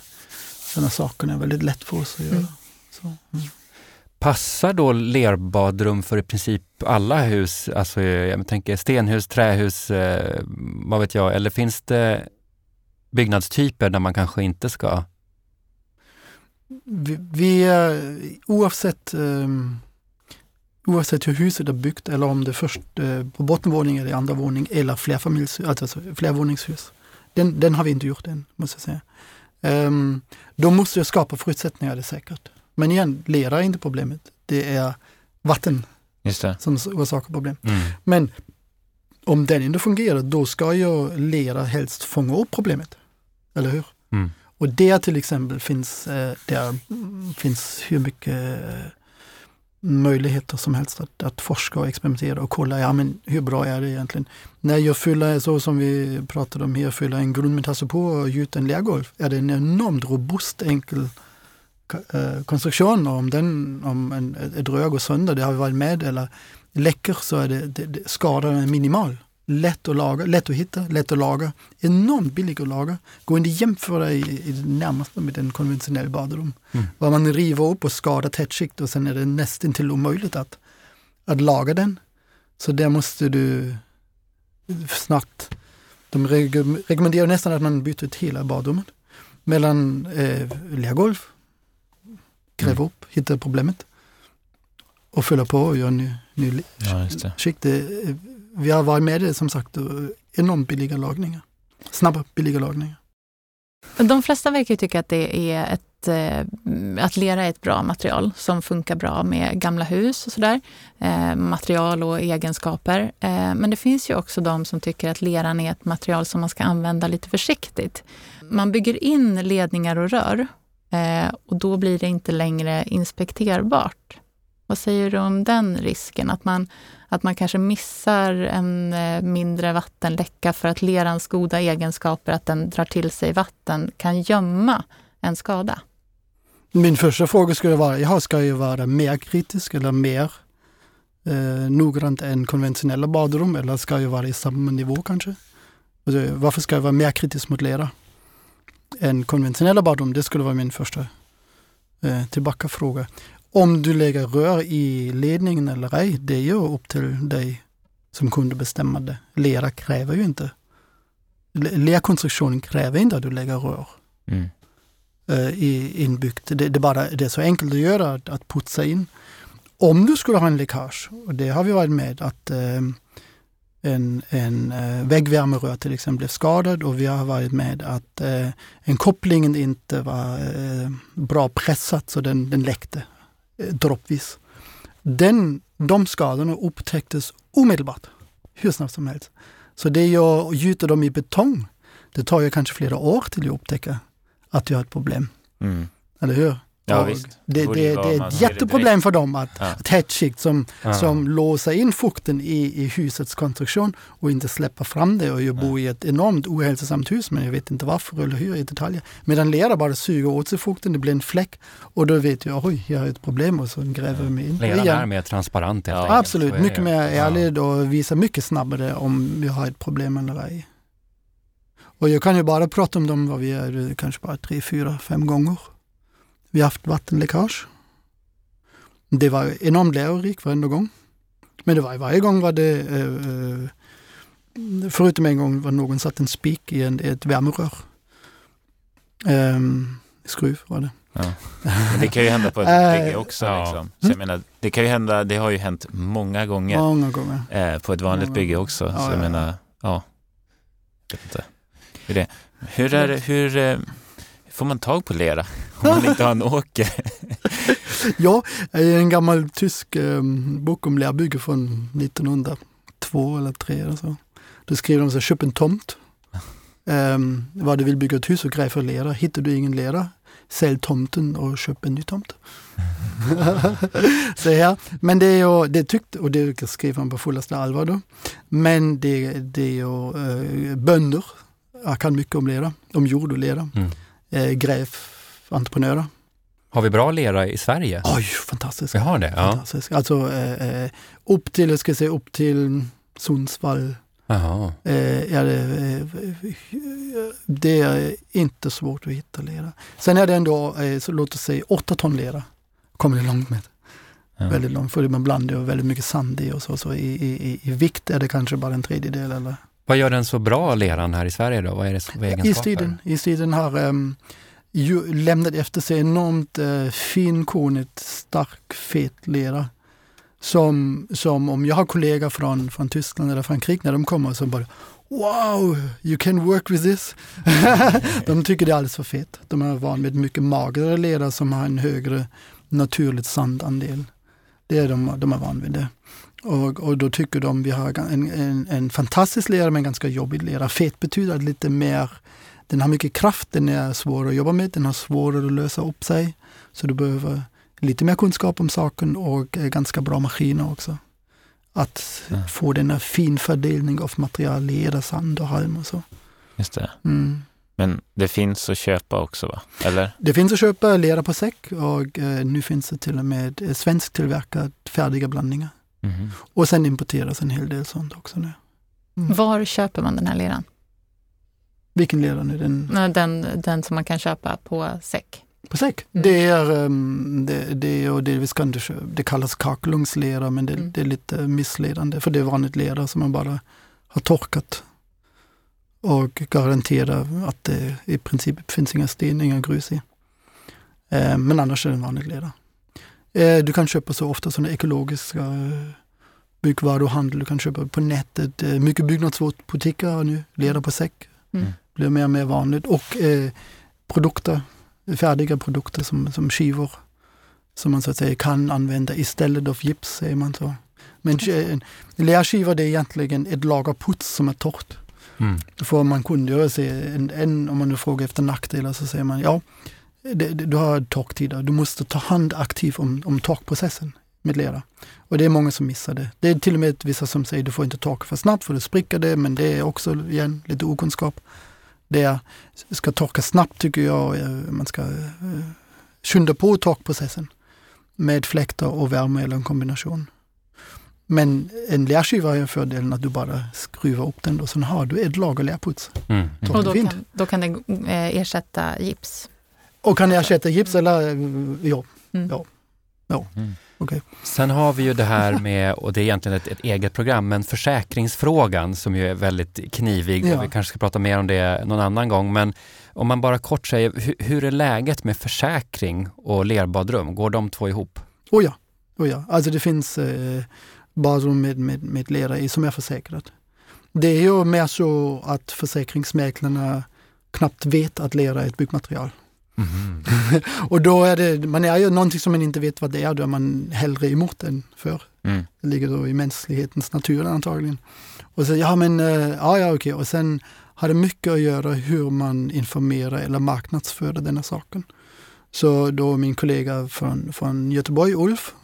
denna sakerna är väldigt lätt för oss att göra. Mm. Så, mm. Passar då lerbadrum för i princip alla hus? Alltså jag tänker stenhus, trähus, eh, vad vet jag, eller finns det byggnadstyper där man kanske inte ska... Vi, vi är, oavsett, um, oavsett hur huset är byggt eller om det är först eh, på bottenvåning eller andra våning eller flerfamiljs, alltså flervåningshus. Den, den har vi inte gjort än, måste jag säga. Um, då måste jag skapa förutsättningar, det är säkert. Men igen, lera är inte problemet. Det är vatten det. som orsakar problem. Mm. Men om den inte fungerar, då ska ju lera helst fånga upp problemet. Eller hur? Mm. Och där till exempel finns, eh, där mm, finns hur mycket eh, möjligheter som helst att, att forska och experimentera och kolla, ja men hur bra är det egentligen? När jag fyller, så som vi pratade om här, fyller en grundmetall på och gjuter en lergolv, är det en enormt robust, enkel eh, konstruktion. Och om, den, om en, ett rör går sönder, det har vi varit med, eller läcker så är det, det, det skadan är minimal. Lätt att laga, lätt att hitta, lätt att laga. Enormt billig att laga. Går inte att jämföra i, i det närmaste med en konventionell badrum. Mm. Var man river upp och skadar tätskikt och sen är det nästan till omöjligt att, att laga den. Så där måste du snabbt De rekommenderar nästan att man byter ut hela badrummet. Mellan eh, lergolv, gräva Mm. upp, hitta problemet och fylla på och göra ny, ny Ja, det. Det, eh, vi har varit med i som sagt eh, enormt billiga lagningar. Snabba, billiga lagningar. De flesta verkar ju tycka att det är ett, eh, att lera är ett bra material som funkar bra med gamla hus och sådär. Eh, material och egenskaper. Eh, men det finns ju också de som tycker att leran är ett material som man ska använda lite försiktigt. Man bygger in ledningar och rör eh, och då blir det inte längre inspekterbart. Vad säger du om den risken? Att man, att man kanske missar en eh, mindre vattenläcka för att lerans goda egenskaper, att den drar till sig vatten, kan gömma en skada. Min första fråga skulle vara, jag ska ju vara mer kritisk eller mer eh, noggrant än konventionella badrum eller ska jag vara i samma nivå kanske? Alltså, varför ska jag vara mer kritisk mot lera än konventionella badrum? Det skulle vara min första eh, tillbakafråga. Om du lägger rör i ledningen eller ej, det är ju upp till dig som kunde bestämma det. Lera kräver ju inte. Le- Lerkonstruktionen kräver inte att du lägger rör Mm. eh, i, inbyggt. Det, det, är bara, det är så enkelt att göra, att, att putsa in. Om du skulle ha en läckage, och det har vi varit med, att eh, en, en eh, väggvärmerör till exempel blev skadad och vi har varit med att eh, en kopplingen inte var eh, bra pressat så den, den läckte droppvis. Den, de skadorna upptäcktes omedelbart, hur snabbt som helst. Så det jag gjuta dem i betong, det tar ju kanske flera år till att upptäcka att du har ett problem. Mm. Eller hur? Ja. Det, det, det är ett jätteproblem för dem att Ja. ett tätt skikt som, Ja. som låser in fukten i, i husets konstruktion och inte släpper fram det. Och jag bor i ett enormt ohälsosamt hus men jag vet inte varför eller hur i detaljer. Medan lera bara suger åt sig fukten, det blir en fläck och då vet jag oj, jag har ett problem och så gräver jag mig in. Leran igen. är mer transparent helt Ja. Absolut, mycket det. mer ärlig och visar mycket snabbare om vi har ett problem eller ej. Och jag kan ju bara prata om dem vad vi är, kanske bara tre, fyra, fem gånger. Vi har haft vattenläckage. Det var enormt lärorikt varenda gång. Men det var varje gång var det, eh, eh, förutom en gång var någon satt en spik i en, ett värmerör. Um, skruv var det. Ja. Det kan ju hända på ett Eh, bygge också. ja. Liksom. Så jag menar, det kan ju hända, det har ju hänt många gånger Många gånger. eh, på ett vanligt Många bygge också. Ja, så jag ja, ja. menar, ja. Jag vet inte. Hur, är, det- hur eh, får man tag på lera om man inte har en åker? Ja, en gammal tysk eh, bok om lärbygge från 1902 eller 3 eller så. Då skriver de så köp en tomt. Um, vad du vill bygga ett hus och grej för lera. Hittar du ingen lera, sälj tomten och köp en ny tomt. så ja, men det är ju, det tyckte, och det skriver han på fullaste allvar då. Men det, det är ju uh, bönder, jag kan mycket om lera, om jord och lera. Mm. Uh, gräventreprenörer. Har vi bra lera i Sverige? Oj, fantastiskt. Vi har det? Ja. Fantastisk. Alltså eh, eh, upp till, jag ska säga upp till Sundsvall. Jaha. Eh, är det, eh, det är inte svårt att hitta lera. Sen är det ändå, eh, så låt oss säga 8 ton lera. Kommer det långt med. Ja. Väldigt långt, för man blandar väldigt mycket sand i och så. Så i, i, i vikt är det kanske bara en tredjedel eller Vad gör den så bra, leran här i Sverige då? Vad är det för egenskaper? Istiden, istiden har um, ju, lämnat efter sig enormt uh, finkornigt, stark, fet lera. Som, som om jag har kollegor från, från Tyskland eller Frankrike när de kommer så bara Wow, you can work with this. de tycker det är alldeles för fett. De är van vid mycket magrare lera som har en högre naturligt sandandel. Det är de, de är van vid det. Och, och då tycker de vi har en, en, en fantastisk lera men ganska jobbig lera. Fet betyder lite mer, den har mycket kraft, den är svår att jobba med, den har svårare att lösa upp sig. Så du behöver lite mer kunskap om saken och eh, ganska bra maskiner också. Att Ja. få den här fin fördelning av material, lera, sand och halm och så. Just det. Mm. Men det finns att köpa också va? Eller? Det finns att köpa lera på säck och eh, nu finns det till och med eh, svensktillverkat färdiga blandningar. Mhm. Och sen importeras en hel del sånt också nu. Mm. Var köper man den här leran? Vilken lera nu? Den, Den, den som man kan köpa på säck. på säck? Mm. Det är, um, det, det, är och delvis kan det, kallas kakelugnslera men det, Mm. det är lite missledande för det är vanligt lera som man bara har torkat och garantera att det i princip finns inga sten, inga grus i. Eh, men annars är det en vanlig lera. Eh, du kan köpa så ofta sådana ekologiska eh, byggvaruhandel, du kan köpa på nätet. Eh, mycket byggnadsbutiker har nu lera på säck. Mm. blir mer och mer vanligt. Och eh, produkter, färdiga produkter som, som skivor som man så att säga kan använda istället för gips, säger man så. Men eh, en lärskiva det är egentligen ett lager puts som är torrt. Mm. Får man kundgöra sig en, en, om man nu frågar efter nackdelar så säger man ja, du har torktider, du måste ta hand aktivt om, om torkprocessen med lera. Och det är många som missar det. Det är till och med vissa som säger du får inte torka för snabbt för då spricker det, men det är också igen lite okunskap. Det ska torka snabbt tycker jag. Man ska uh, skynda på torkprocessen med fläktar och värme eller en kombination. Men en lärskiva har ju fördelen att du bara skruvar upp den och sen har du ett lager lärputs. Mm. Mm. Och då kan, då kan det eh, ersätta gips? Och kan ersätta gips eller ja. Mm. ja. ja. Mm. Okay. Sen har vi ju det här med, och det är egentligen ett, ett eget program, men försäkringsfrågan som ju är väldigt knivig Ja. och vi kanske ska prata mer om det någon annan gång. Men om man bara kort säger, hur, hur är läget med försäkring och lerbadrum? Går de två ihop? Oh ja, oh ja. alltså det finns eh, badrum med, med, med lera i som är försäkrat. Det är ju mer så att försäkringsmäklarna knappt vet att lera är ett byggmaterial. Mhm. och då är det, man är ju någonting som man inte vet vad det är, då är man hellre emot än för. Mm. Det ligger då i mänsklighetens natur antagligen. Och så, ja men, eh, ja ja okej, och sen har det mycket att göra hur man informerar eller marknadsför denna saken. Så då min kollega från, från Göteborg, Ulf,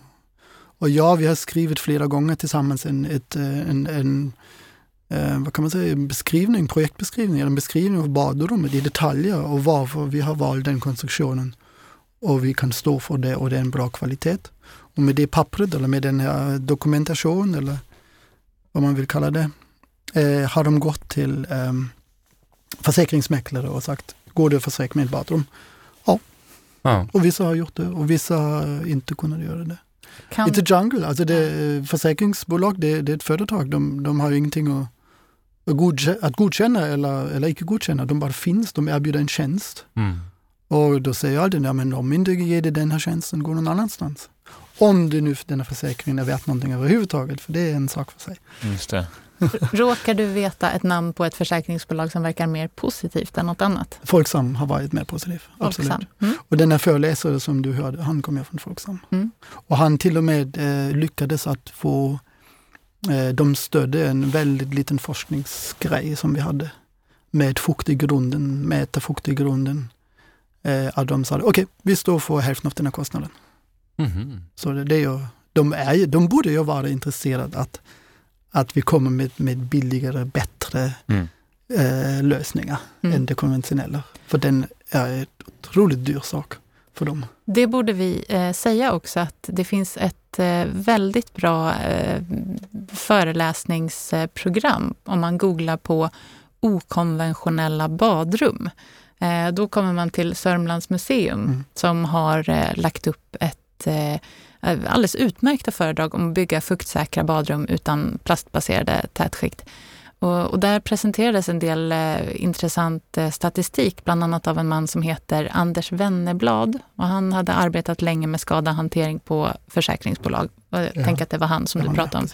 och jag, vi har skrivit flera gånger tillsammans en, ett, eh, en, en eh, vad kan man säga, en beskrivning, projektbeskrivning, en beskrivning av badrummet i detaljer och varför vi har valt den konstruktionen. Och vi kan stå för det och det är en bra kvalitet. Och med det pappret eller med den här dokumentation eller vad man vill kalla det, eh, har de gått till eh, försäkringsmäklare och sagt, går det att försäkra med ett badrum? Ja. Och vissa har gjort det och vissa har inte kunnat göra det. Kan, It's a jungle, alltså det, försäkringsbolag det, det är ett företag, de, de har ju ingenting att, att, godkänna, eller, eller icke godkänna, de bara finns, de erbjuder en tjänst. Mm. Och då säger jag alltid, ja, men om inte ger dig den här tjänsten, gå någon annanstans. Om det nu den här försäkringen är värt någonting överhuvudtaget, för det är en sak för sig. Just det. råkar du veta ett namn på ett försäkringsbolag som verkar mer positivt än något annat? Folksam har varit mer positiv, absolut. Mm. Och den här föreläsare som du hörde, han kom ju från Folksam. Mm. Och han till och med eh, lyckades att få, de stödde en väldigt liten forskningsgrej som vi hade. Med fukt i grunden, mäta fukt i grunden. Eh, att de sa, okej, vi står för hälften av den här kostnaden. Mhm. Så det, det är ju, de, är, de borde ju vara intresserade att, att vi kommer med, med billigare, bättre Mm. eh, lösningar Mm. än det konventionella. För den är en otroligt dyr sak för dem. Det borde vi eh, säga också att det finns ett eh, väldigt bra eh, föreläsningsprogram om man googlar på okonventionella badrum. Eh, då kommer man till Sörmlands museum Mm. som har eh, lagt upp ett eh, alldeles utmärkta föredrag om att bygga fuktsäkra badrum utan plastbaserade tätskikt. Och, och där presenterades en del eh, intressant eh, statistik, bland annat av en man som heter Anders Wennerblad. Och han hade arbetat länge med skadahantering på försäkringsbolag. Och jag Ja. tänker att det var han som du pratade om.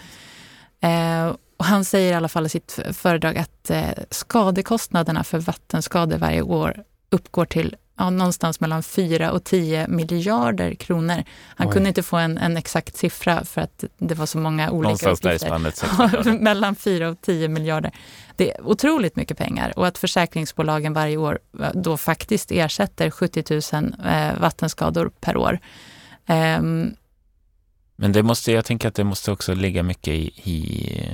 Eh, och han säger i alla fall i sitt föredrag att eh, skadekostnaderna för vattenskador varje år uppgår till ja, någonstans mellan 4 och 10 miljarder kronor. Han Oj. kunde inte få en, en exakt siffra för att det var så många olika Någonstans där i uppgifter. spannet. mellan 4 och 10 miljarder. Det är otroligt mycket pengar och att försäkringsbolagen varje år eh, då faktiskt ersätter 70 000 eh, vattenskador per år. Ehm, Men det måste, jag tänker att det måste också ligga mycket i, i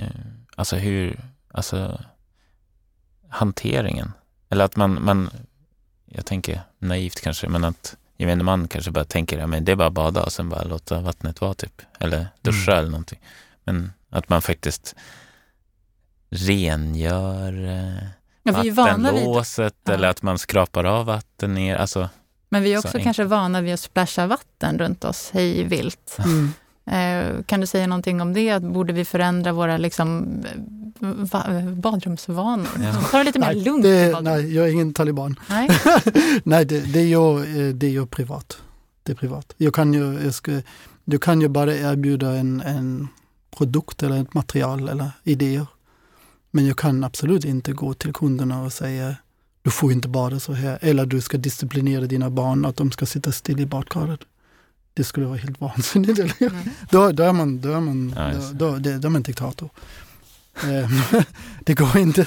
alltså hur, alltså hanteringen. Eller att man, man, jag tänker naivt kanske, men att gemene man kanske bara tänker, ja men det är bara att bada och sen bara låta vattnet vara typ. Eller duscha eller någonting. Men att man faktiskt rengör eh, ja, vattenlåset Ja. eller att man skrapar av vatten ner. Alltså, men vi är så också kanske vana vid att splasha vatten runt oss hej vilt. Mm. Eh, kan du säga någonting om det? Borde vi förändra våra liksom, eh, va, badrumsvanor. Ja. Ta det lite mer Nej, lugnt det, nej, jag är ingen taliban. Nej. Nej, det, det, är ju, eh, det är ju privat. Det är privat. Jag kan ju, jag ska, du kan ju bara erbjuda en, en produkt eller ett material eller idéer. Men jag kan absolut inte gå till kunderna och säga du får inte bada så här. Eller du ska disciplinera dina barn att de ska sitta still i badkaret. Det skulle vara helt vansinnigt. eller? Mm. Då, då, är man, då, är man, Ja, då, då, det- då är man en diktator. Eh, det går inte.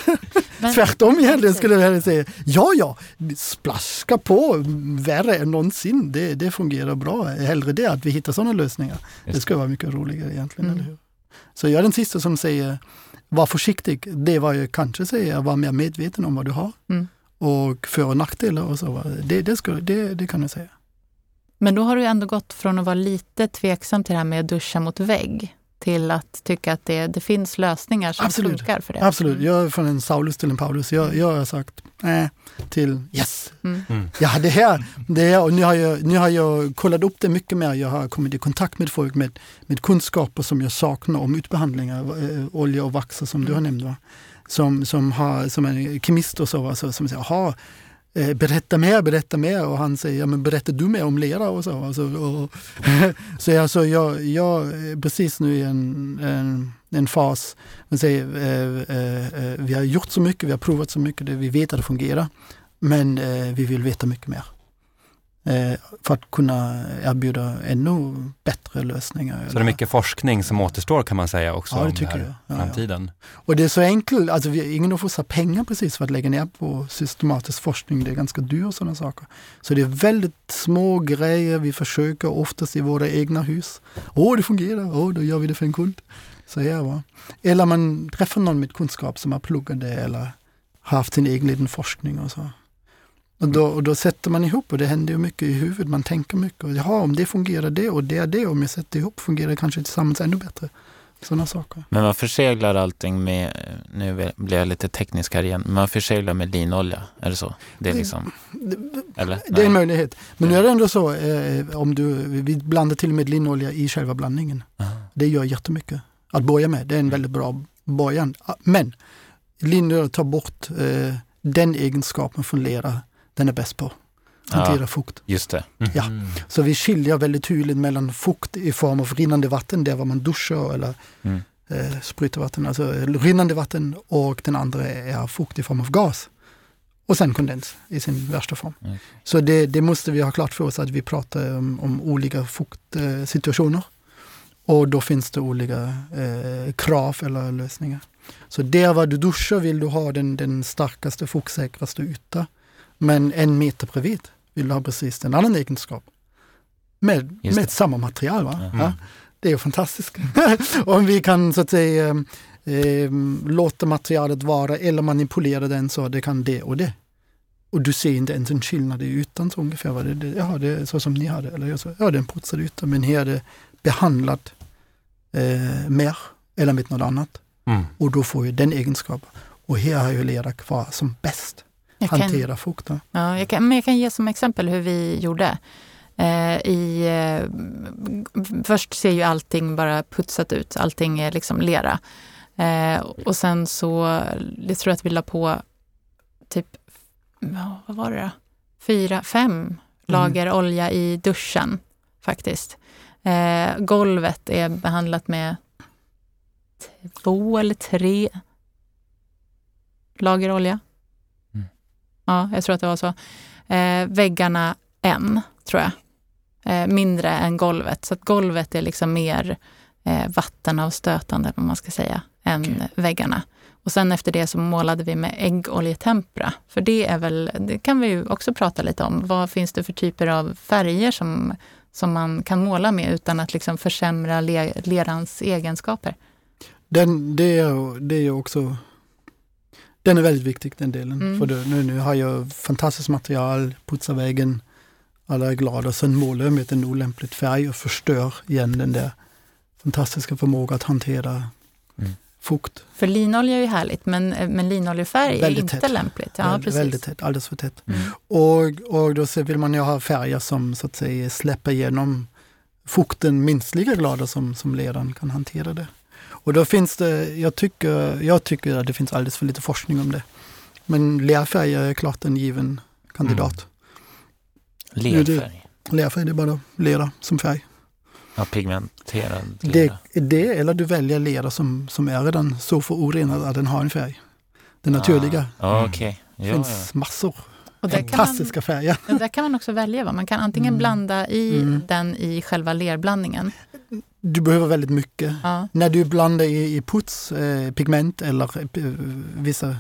Men- Tvärtom egentligen skulle jag hellre säga. Ja, ja, splaska på värre än någonsin. Det, det fungerar bra. Hellre det att vi hittar sådana lösningar. Det skulle vara mycket roligare egentligen. Mm. Eller hur? Så jag är den sista som säger var försiktig. Det var jag kanske säger, var mer medveten om vad du har. Mm. Och för och nackdelar och så. Det, det, skulle, det, det kan jag säga. Men då har du ändå gått från att vara lite tveksam till det här med att duscha mot vägg till att tycka att det, det finns lösningar som Absolut. funkar för det. Absolut, Mm. jag är från en Saulus till en Paulus. Jag, jag har sagt nej till yes. Mm. Mm. Ja, det här, det här och nu har, jag, nu har jag kollat upp det mycket mer. Jag har kommit i kontakt med folk med, med kunskaper som jag saknar om utbehandlingar, eh, olja och vaxer som du har nämnt. Va? Som, som, har, som är kemist och så, va? så som säger, jaha, eh, Eh, berätta mer, berätta mer. Och han säger, ja men berättar du mer om lera och så. Alltså, och, så alltså, jag, jag är precis nu i en, en, en fas, man säger, eh, eh, eh, vi har gjort så mycket, vi har provat så mycket, vi vet att det fungerar. Men eh, vi vill veta mycket mer. Eh, för att kunna erbjuda ännu bättre lösningar. Så det är mycket forskning som återstår kan man säga också Ja, det om tycker här jag. Ja, ja. framtiden. Och det är så enkelt, alltså vi, ingen oss har pengar precis för att lägga ner på systematisk forskning. Det är ganska dyrt sådana saker. Så det är väldigt små grejer vi försöker oftast i våra egna hus. Åh, det fungerar, åh, då gör vi det för en kund. Så här, va. Eller man träffar någon med kunskap som har pluggat det eller haft sin egen liten forskning och så. Och då, och då sätter man ihop och det händer ju mycket i huvudet, man tänker mycket. Och, Jaha, om det fungerar det och det är det, om jag sätter ihop fungerar det kanske tillsammans ännu bättre. Sådana saker. Men man förseglar allting med, nu blir jag lite teknisk här igen, man förseglar med linolja, är det så? Det är liksom, eller? Det är en möjlighet. Men nu är det ändå så, eh, om du, vi blandar till och med linolja i själva blandningen. Aha. Det gör jättemycket. Att börja med, det är en väldigt bra början. Ah, Men linolja tar bort eh, den egenskapen från lera den är bäst på. Hantera Ja. fukt. Just det. Ja. Mm. Så vi skiljer väldigt tydligt mellan fukt i form av rinnande vatten, där var man duschar eller Mm. eh, sprutar vatten, alltså rinnande vatten och den andra är fukt i form av gas. Och sen kondens i sin värsta form. Okej. Så det, det måste vi ha klart för oss att vi pratar om, om olika fuktsituationer. Och då finns det olika eh, krav eller lösningar. Så där var du duschar vill du ha den, den starkaste fuktsäkraste yta. Men en meter bredvid vill du ha precis en annan egenskap. Med, med samma material. Va? Mm. Ja, det är ju fantastiskt. Om vi kan så att säga eh, låta materialet vara eller manipulera den så det kan det och det. Och du ser inte ens en skillnad i ytan så ungefär. Vad det, det, ja, det är så som ni hade. Eller så, ja, det är en putsad yta men här är det behandlat eh, mer eller med något annat. Mm. Och då får ju den egenskapen. Och här har ju lera kvar som bäst. Jag Hantera fukt. då. ja, jag, kan, men jag kan ge som exempel hur vi gjorde. Eh, i, eh, först ser ju allting bara putsat ut, allting är liksom lera. Eh, och sen så, jag tror att vi la på typ, vad var det då? Fyra, fem lager olja i duschen faktiskt. Eh, golvet är behandlat med två eller tre lager olja. Ja, jag tror att det var så. Eh, väggarna en, tror jag. Eh, mindre än golvet. Så att golvet är liksom mer eh, vattenavstötande, vad man ska säga, än Okej. väggarna. Och sen efter det så målade vi med äggoljetempera. För det är väl, det kan vi ju också prata lite om. Vad finns det för typer av färger som, som man kan måla med utan att liksom försämra le, lerans egenskaper? Den, det, är, det är också den är väldigt viktig den delen. Mm. För det, nu, nu har jag fantastiskt material, putsar väggen, alla är glada. Sen målar jag med en olämplig färg och förstör igen den där fantastiska förmågan att hantera Mm. fukt. För linolja är ju härligt, men, men linoljefärg är Väldigt inte tätt. lämpligt. Ja, Väl- precis. väldigt tätt, alldeles för tätt. Mm. Och, och då så vill man ju ha färger som så att säga släpper igenom fukten minst lika glada som, som leran kan hantera det. Och då finns det, jag tycker, jag tycker att det finns alldeles för lite forskning om det. Men lerfärger är klart en given kandidat. Lerfärg. Lerfärg, det är bara lera som färg. Ja, pigmenterad Det lera. är det, eller du väljer lera som, som är redan så förorenad att den har en färg. Den naturliga. Ah, okej. Det Ja, finns ja. massor. Och där kan, man, Fantastiska färger. ja, där kan man också välja. Va? Man kan antingen Mm. blanda i Mm. den i själva lerblandningen. Du behöver väldigt mycket. Ja. När du blandar i, i puts, eh, pigment eller eh, vissa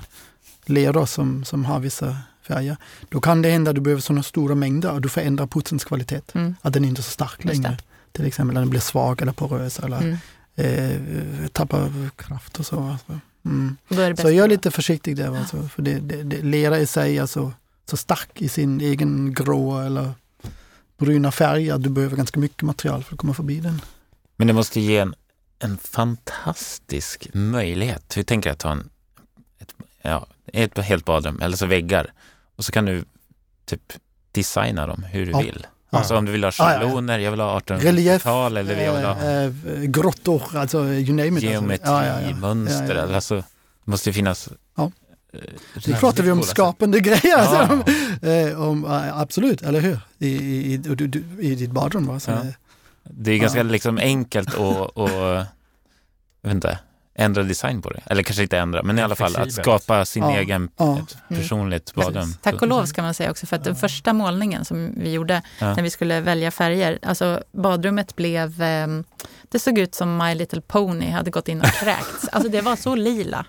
leror som, som har vissa färger, då kan det hända att du behöver sådana stora mängder och du förändrar putsens kvalitet. Mm. Att den inte är så stark längre. Till exempel när den blir svag eller porös eller Mm. eh, tappar kraft och så. Alltså. Mm. Så jag är lite försiktig där. Alltså, för det, det, det, lera i sig är så, så stark i sin egen grå eller bruna färg att du behöver ganska mycket material för att komma förbi den. Men det måste ge en, en fantastisk möjlighet. Vi tänker att ha en, ett, ja, ett helt badrum, eller så väggar. Och så kan du typ designa dem hur du Ja. vill. Alltså om du vill ha schabloner, jag vill ha Relief, 1800-tal eller jag vill ha eh, eh, grottor, alltså you name it. geometri, Alltså. Ja, ja. mönster. Ja. Alltså, det måste ju finnas... Ja. eh, Nu pratar vi om skapande grejer. Alltså, eh, om, absolut, eller hur? I, i, i, i ditt badrum. Va? Så, Ja. Det är ganska Ja. liksom enkelt att, och, jag vet inte, ändra design på det. Eller kanske inte ändra, men i alla fall att skapa sin Ja. egen Ja. ett personligt badrum. Tack och lov ska man säga också, för att den första målningen som vi gjorde Ja. när vi skulle välja färger, alltså badrummet blev, ehm, det såg ut som My Little Pony hade gått in och kräkts. Alltså det var så lila.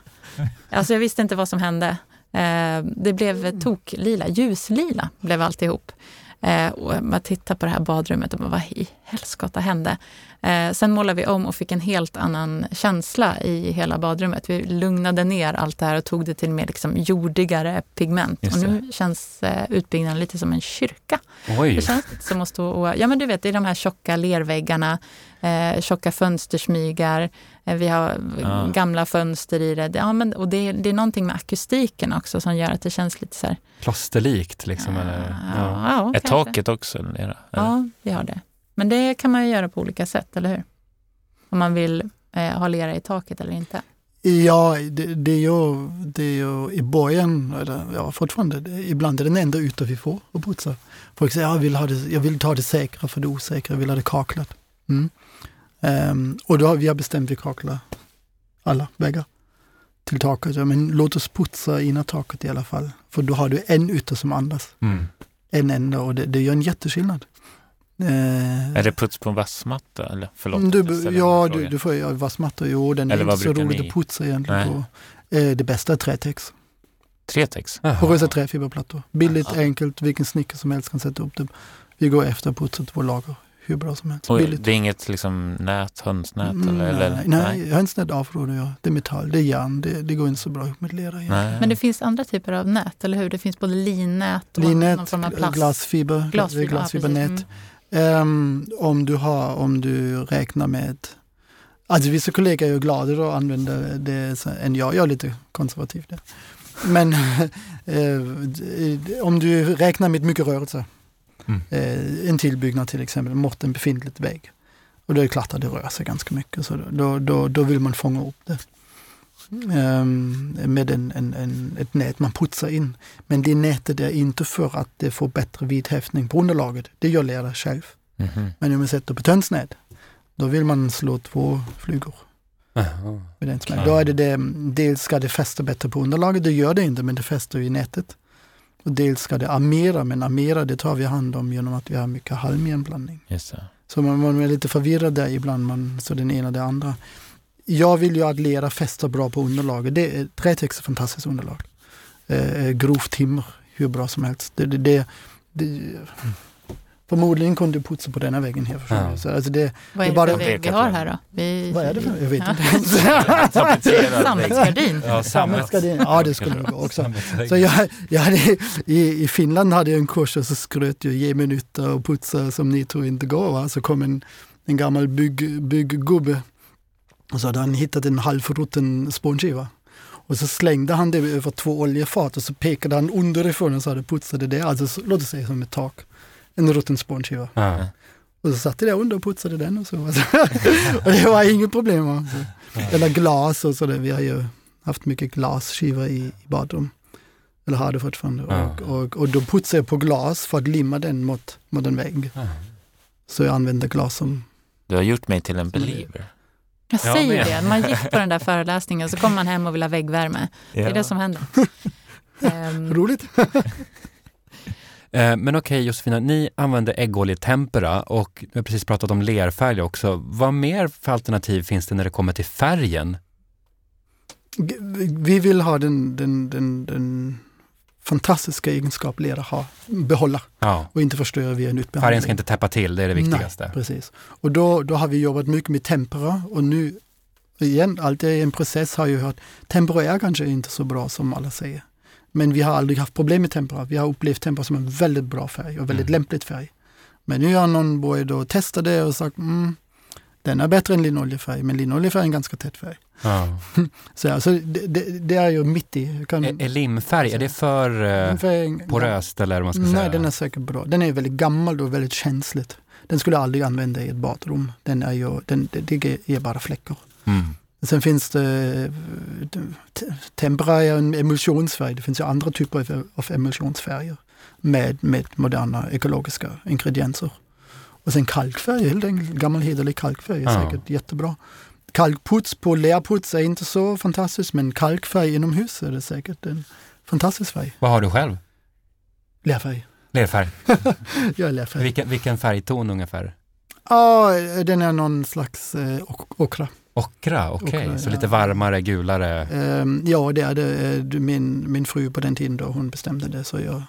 Alltså jag visste inte vad som hände. Eh, det blev toklila, ljuslila blev alltihop. Eh, och man tittar på det här badrummet och bara, vad i helskotta hände? Eh, sen målade vi om och fick en helt annan känsla i hela badrummet. Vi lugnade ner allt det här och tog det till mer liksom jordigare pigment. Just Och nu känns eh, utbyggnaden lite som en kyrka. Oj, Det känns som att stå och, ja men du vet, det är de här tjocka lerväggarna, eh, tjocka fönstersmygar, vi har Ja. gamla fönster i det. Ja, men, och det, är- det är någonting med akustiken också som gör att det känns lite så här... klosterlikt liksom. Eller, ja. ja, ja, Är kanske. taket också lera? eller? Ja, vi har det. Men det kan man ju göra på olika sätt, eller hur? Om man vill eh, ha lera i taket eller inte. Ja, det, det, är ju, det är ju i början, eller ja, fortfarande, det, ibland är det den enda yta vi får att putsa. Folk säger jag vill, ha det, jag vill ta det säkra för det osäkra, jag vill ha det kaklat. Mm. Ehm, och då har vi har bestämt vi kaklar alla väggar till taket. Ja, men låt oss putsa innan taket i alla fall. För då har du en yta som andas, Mm. en enda och det, det gör en jätteskillnad. Ehm, Är det puts på en vassmatta? Eller? Förlåt, Mm, du, ja, du, du får ju vassmatta. Jo, den är Eller vad inte så roligt ni- att putsa egentligen på. Eh, det bästa är trätex. Tretex? Porösa träfiberplattor. Billigt, Aha. enkelt, vilken snickare som helst kan sätta upp det. Vi går efter och putsar två lager hur bra som helst. Och Billigt. det är inget liksom nät, hönsnät? Mm, eller, eller? nej, nej, hönsnät avråder jag. Det är metall, det är järn, det, det går inte så bra ihop med lera. Nej. Men det finns andra typer av nät, eller hur? Det finns både linnät och någon Linnät, form av plast. glasfiber, Glasfiber, ja, glasfibernät. precis. Ehm, om, du har, om du räknar med Alltså vissa kollegor är ju gladare och använder det än jag. Jag är lite konservativ där. Men eh, om du räknar med mycket rörelse, Mm. eh, en tillbyggnad till exempel mot en befintligt vägg. Och då är det klart att det rör sig ganska mycket så då, då, då vill man fånga upp det. Ehm, med en, en, en, ett nät man putsar in. Men det nätet är inte för att det får bättre vidhäftning på underlaget. Det gör lera själv. Mhm. Men om man sätter på tönsnät, då vill man slå två flugor Jaha. med den smäll. Då är det, det dels ska det fästa bättre på underlaget, det gör det inte men det fäster i nätet. Och dels ska det armera, men armera det tar vi hand om genom att vi har mycket. Just det. Så man, man är lite förvirrad där ibland, man, så den ena det andra. Jag vill ju att lera fäster bra på underlaget. Det är, trätex är fantastiskt underlag. Eh, grovt timmer, hur bra som helst. Det, det, det, det, förmodligen kunde du putsa på denna väggen här. Ja. Så, alltså det, Vad Det är är bara- det för vägg vi har här då? Vi, vad är det för Jag vet Ja. inte. Sammetsgardin. Ja, Sammetsgardin. Ja, det skulle nog gå också. Så jag, jag hade, i, I Finland hade jag en kurs och så skröt jag ge mig nytta och putsa som ni tror inte går. Va? Så kom en, en gammal bygg, bygggubbe och så hade han hittat en halvrutten spånskiva. Och så slängde han det över två oljefat och så pekade han underifrån och sa det putsade det. Alltså så- låt oss säga som ett tak. En rutten spånskiva. Ja. Och så satt jag där under och putsade den och så. och det var inget problem. Alltså. Eller glas och sådär. Vi har ju haft mycket glasskivor i, i badrum. Eller har det fortfarande. Ja. Och, och, och då putsar jag på glas för att limma den mot, mot en vägg. Ja. Så jag använder glas som... Du har gjort mig till en believer. Jag Ja, säger men- det, när man gick på den där föreläsningen så kommer man hem och vill ha väggvärme. Det är det som händer. Ehm, Roligt! Eh, Men okej Josefina, ni använder äggoljetempera och vi har precis pratat om lerfärg också. Vad mer för alternativ finns det när det kommer till färgen? Vi vill ha den, den, den, den fantastiska egenskap lera har, behålla Ja. och inte förstöra via en Färgen utbehandling. ska inte täppa till, det är det viktigaste. Nej, precis. Och då, då har vi jobbat mycket med tempera och nu, igen, allt är en process har jag hört, tempera är kanske inte så bra som alla säger. Men vi har aldrig haft problem med tempera. Vi har upplevt tempera som en väldigt bra färg och väldigt Mm. lämpligt färg. Men nu har någon börjat då testa det och sagt, mm, den är bättre än linoljefärg, men linoljefärg är en ganska tät färg. Ja. Så alltså, det, det, det är ju mitt i. Kan, Är, är limfärg, är det för eh, färgen- poröst eller vad man ska Nej, säga? den är säkert bra. Den är väldigt gammal och väldigt känsligt. Den skulle jag aldrig använda i ett badrum. Den är ju, den, det, det ger bara fläckar. Mm. Sen finns det te- tempera är en emulsionsfärg. Det finns ju andra typer av, emulsionsfärger med, med moderna ekologiska ingredienser. Och sen kalkfärg, helt enkelt. Gammal hederlig kalkfärg är Ja. säkert jättebra. Kalkputs på lerputs är inte så fantastiskt men kalkfärg inomhus är det säkert en fantastisk färg. Vad har du själv? Lerfärg. Lerfärg? Jag är lerfärg. Vilken, vilken färgton ungefär? Ja, den är någon slags eh, ok- okra. Ockra, okej. Så ja. lite varmare, gulare. Ehm, ja, det är det. Eh, Min, min fru på den tiden då, hon bestämde det så jag,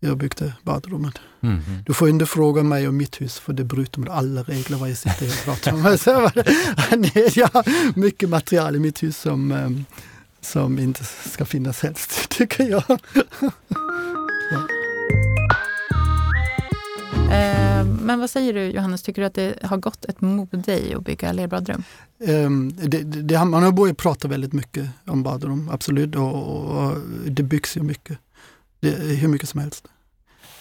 jag byggde badrummet. Mm. Du får inte fråga mig om mitt hus för det bryter mot alla regler vad jag sitter och pratar om. Så jag har mycket material i mitt hus som, ehm, som inte ska finnas helst, tycker jag. ehm, men vad säger du Johannes, tycker du att det har gått ett mode i att bygga lerbadrum? Um, ehm, det, det, man har börjat prata väldigt mycket om badrum, absolut. Och, och, och det byggs ju mycket. Det hur mycket som helst.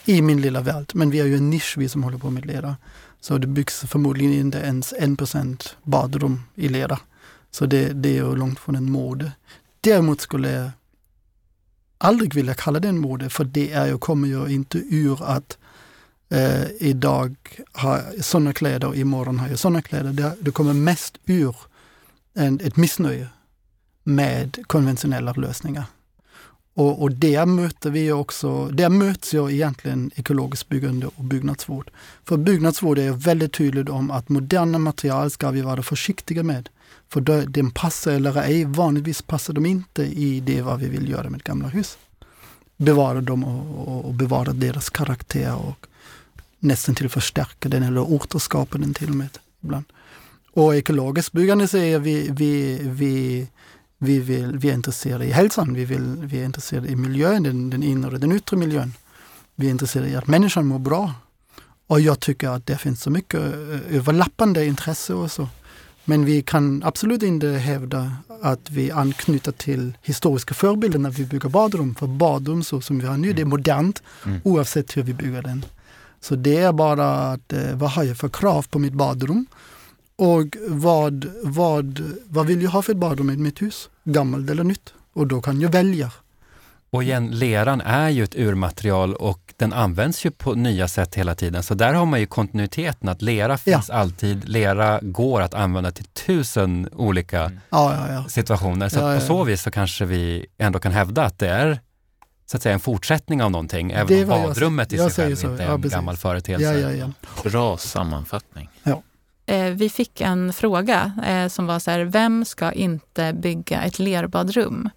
I min lilla värld. Men vi är ju en nisch vi som håller på med lera. Så det byggs förmodligen inte ens en procent badrum i lera. Så det, det är ju långt från en mode. Däremot skulle jag aldrig vilja kalla det en mode för det är ju, kommer ju inte ur att eh, idag har jag sådana kläder och imorgon har jag sådana kläder. Det, det kommer mest ur en, ett missnöje med konventionella lösningar. Och, och där möter vi också, där möts ju egentligen ekologiskt byggande och byggnadsvård. För byggnadsvård är väldigt tydligt om att moderna material ska vi vara försiktiga med. För de den passar eller ej, vanligtvis passar de inte i det vad vi vill göra med gamla hus. Bevara dem och, och, och bevara deras karaktär och nästan till förstärka den eller återskapa den till och med ibland. Och ekologiskt byggande säger vi, vi, vi, vi, vill, vi är intresserade i hälsan, vi, vill, vi är intresserade i miljön, den, den inre och den yttre miljön. Vi är intresserade i att människan mår bra. Och jag tycker att det finns så mycket eh, överlappande intresse och så. Men vi kan absolut inte hävda att vi anknyter till historiska förebilder när vi bygger badrum. För badrum så som vi har nu, det är modernt Mm. oavsett hur vi bygger den. Så det är bara att, eh, vad har jag för krav på mitt badrum? Och vad, vad, vad vill jag ha för ett badrum i mitt hus? Gammalt eller nytt? Och då kan jag välja. Och igen, leran är ju ett urmaterial och den används ju på nya sätt hela tiden. Så där har man ju kontinuiteten att lera finns alltid. Lera går att använda till tusen olika Mm. Ja, ja, ja. situationer. Så Ja, ja, på ja. så vis så kanske vi ändå kan hävda att det är så att säga en fortsättning av någonting. Även om vad jag badrummet i sig själv inte är Ja, en precis. gammal företeelse. ja, ja, ja. Bra sammanfattning. Eh, vi fick en fråga eh, som var så här, vem ska inte bygga ett lerbadrum?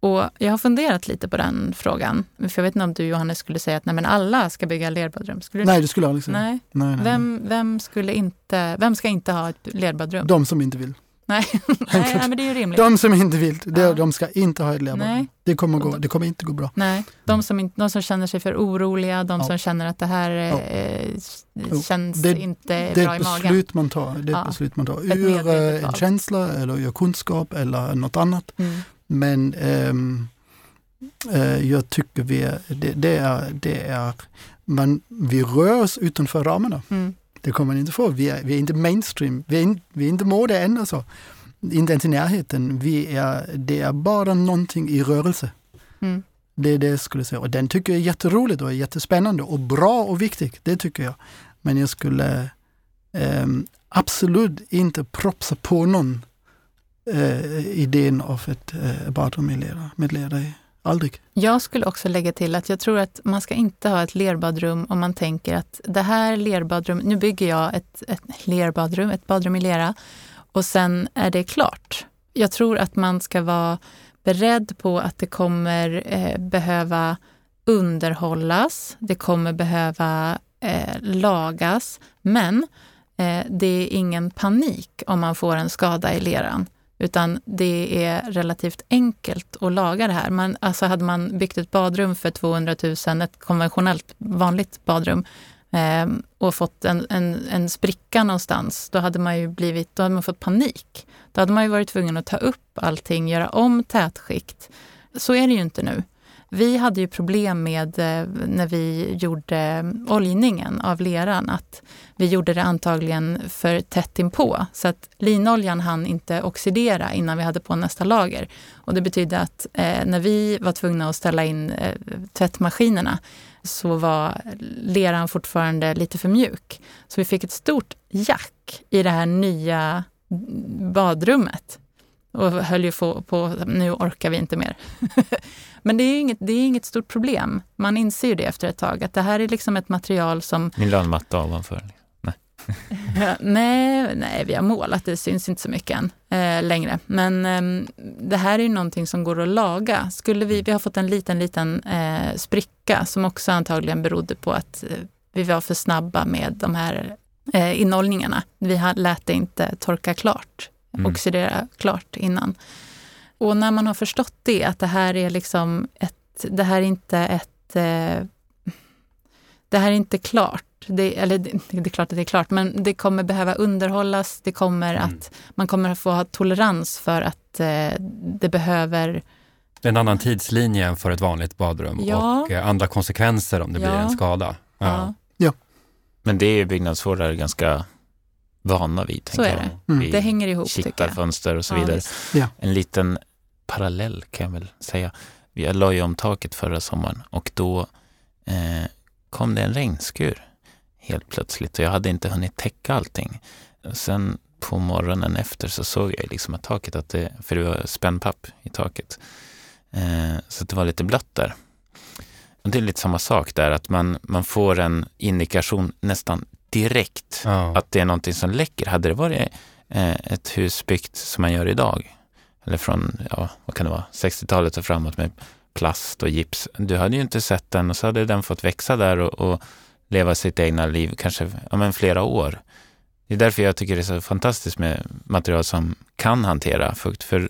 Och jag har funderat lite på den frågan. För jag vet inte om du Johannes skulle säga att nej, men alla ska bygga lerbadrum? Skulle du? Nej, det skulle jag aldrig säga. Nej. Nej, nej, nej. Vem, vem, skulle inte, vem ska inte ha ett lerbadrum? De som inte vill. Nej. nej, nej, men det är ju rimligt. De som inte vill, det, Ja. de ska inte ha ett. Nej. Det kommer, gå, det kommer inte gå bra. Nej, de som, inte, de som känner sig för oroliga, de Ja. som känner att det här Ja. eh, känns Det- inte Det bra i magen. man tar. Det är ett beslut man tar. Ur eh, en val. känsla eller ur kunskap eller något annat. Mm. Men ehm, eh, jag tycker vi det, det är, det är man, vi rör oss utanför ramarna. Mm. Det kommer man inte få. Vi är, vi är inte mainstream. Vi är, in, vi är inte mode än alltså. Inte ens i närheten. Vi är, det är bara någonting i rörelse. Mm. Det är det jag skulle säga. Och den tycker jag är jätteroligt och jättespännande och bra och viktigt. Det tycker jag. Men jag skulle eh, absolut inte propsa på någon eh, idén av ett eh, badrum med lera. Med lera i. Aldrig. Jag skulle också lägga till att jag tror att man ska inte ha ett lerbadrum om man tänker att det här lerbadrum, nu bygger jag ett, ett lerbadrum, ett badrum i lera och sen är det klart. Jag tror att man ska vara beredd på att det kommer eh, behöva underhållas, det kommer behöva eh, lagas, men eh, det är ingen panik om man får en skada i leran. Utan det är relativt enkelt att laga det här. Man, alltså hade man byggt ett badrum för 200 000, ett konventionellt vanligt badrum, eh, och fått en, en, en spricka någonstans, då hade man ju blivit, då hade man fått panik. Då hade man ju varit tvungen att ta upp allting, göra om tätskikt. Så är det ju inte nu. Vi hade ju problem med eh, när vi gjorde oljningen av leran, att vi gjorde det antagligen för tätt inpå. Så att linoljan hann inte oxidera innan vi hade på nästa lager. Och det betydde att eh, när vi var tvungna att ställa in eh, tvättmaskinerna så var leran fortfarande lite för mjuk. Så vi fick ett stort jack i det här nya badrummet och höll ju på, på nu orkar vi inte mer. Men det är, inget, det är inget stort problem. Man inser ju det efter ett tag, att det här är liksom ett material som... Ni la en matta ovanför? Nej. nej, nej, vi har målat, det syns inte så mycket än eh, längre. Men eh, det här är ju någonting som går att laga. Skulle vi, vi har fått en liten, liten eh, spricka som också antagligen berodde på att eh, vi var för snabba med de här eh, innollningarna. Vi lät det inte torka klart mm. oxidera klart innan. Och när man har förstått det, att det här är liksom ett, det här är inte ett, eh, det här är inte klart. Det, eller det, det, är klart att det är klart, men det kommer behöva underhållas. Det kommer mm. att, man kommer att få ha tolerans för att eh, det behöver en annan tidslinje än för ett vanligt badrum ja. och eh, andra konsekvenser om det ja. blir en skada. Ja. ja. Men det är byggnadsvårdare ganska vana vid. Så är det. Mm. Det hänger ihop. Kittar, fönster och så vidare. Ja. En liten parallell kan jag väl säga. Vi la ju om taket förra sommaren och då eh, kom det en regnskur helt plötsligt och jag hade inte hunnit täcka allting. Sen på morgonen efter så såg jag liksom att taket, att det, för det var spännpapp i taket, eh, så det var lite blött där. Och det är lite samma sak där, att man, man får en indikation nästan direkt ja. att det är någonting som läcker. Hade det varit eh, ett hus byggt som man gör idag, eller från, ja, vad kan det vara, 60-talet och framåt med plast och gips. Du hade ju inte sett den och så hade den fått växa där och, och leva sitt egna liv, kanske ja, men flera år. Det är därför jag tycker det är så fantastiskt med material som kan hantera fukt. För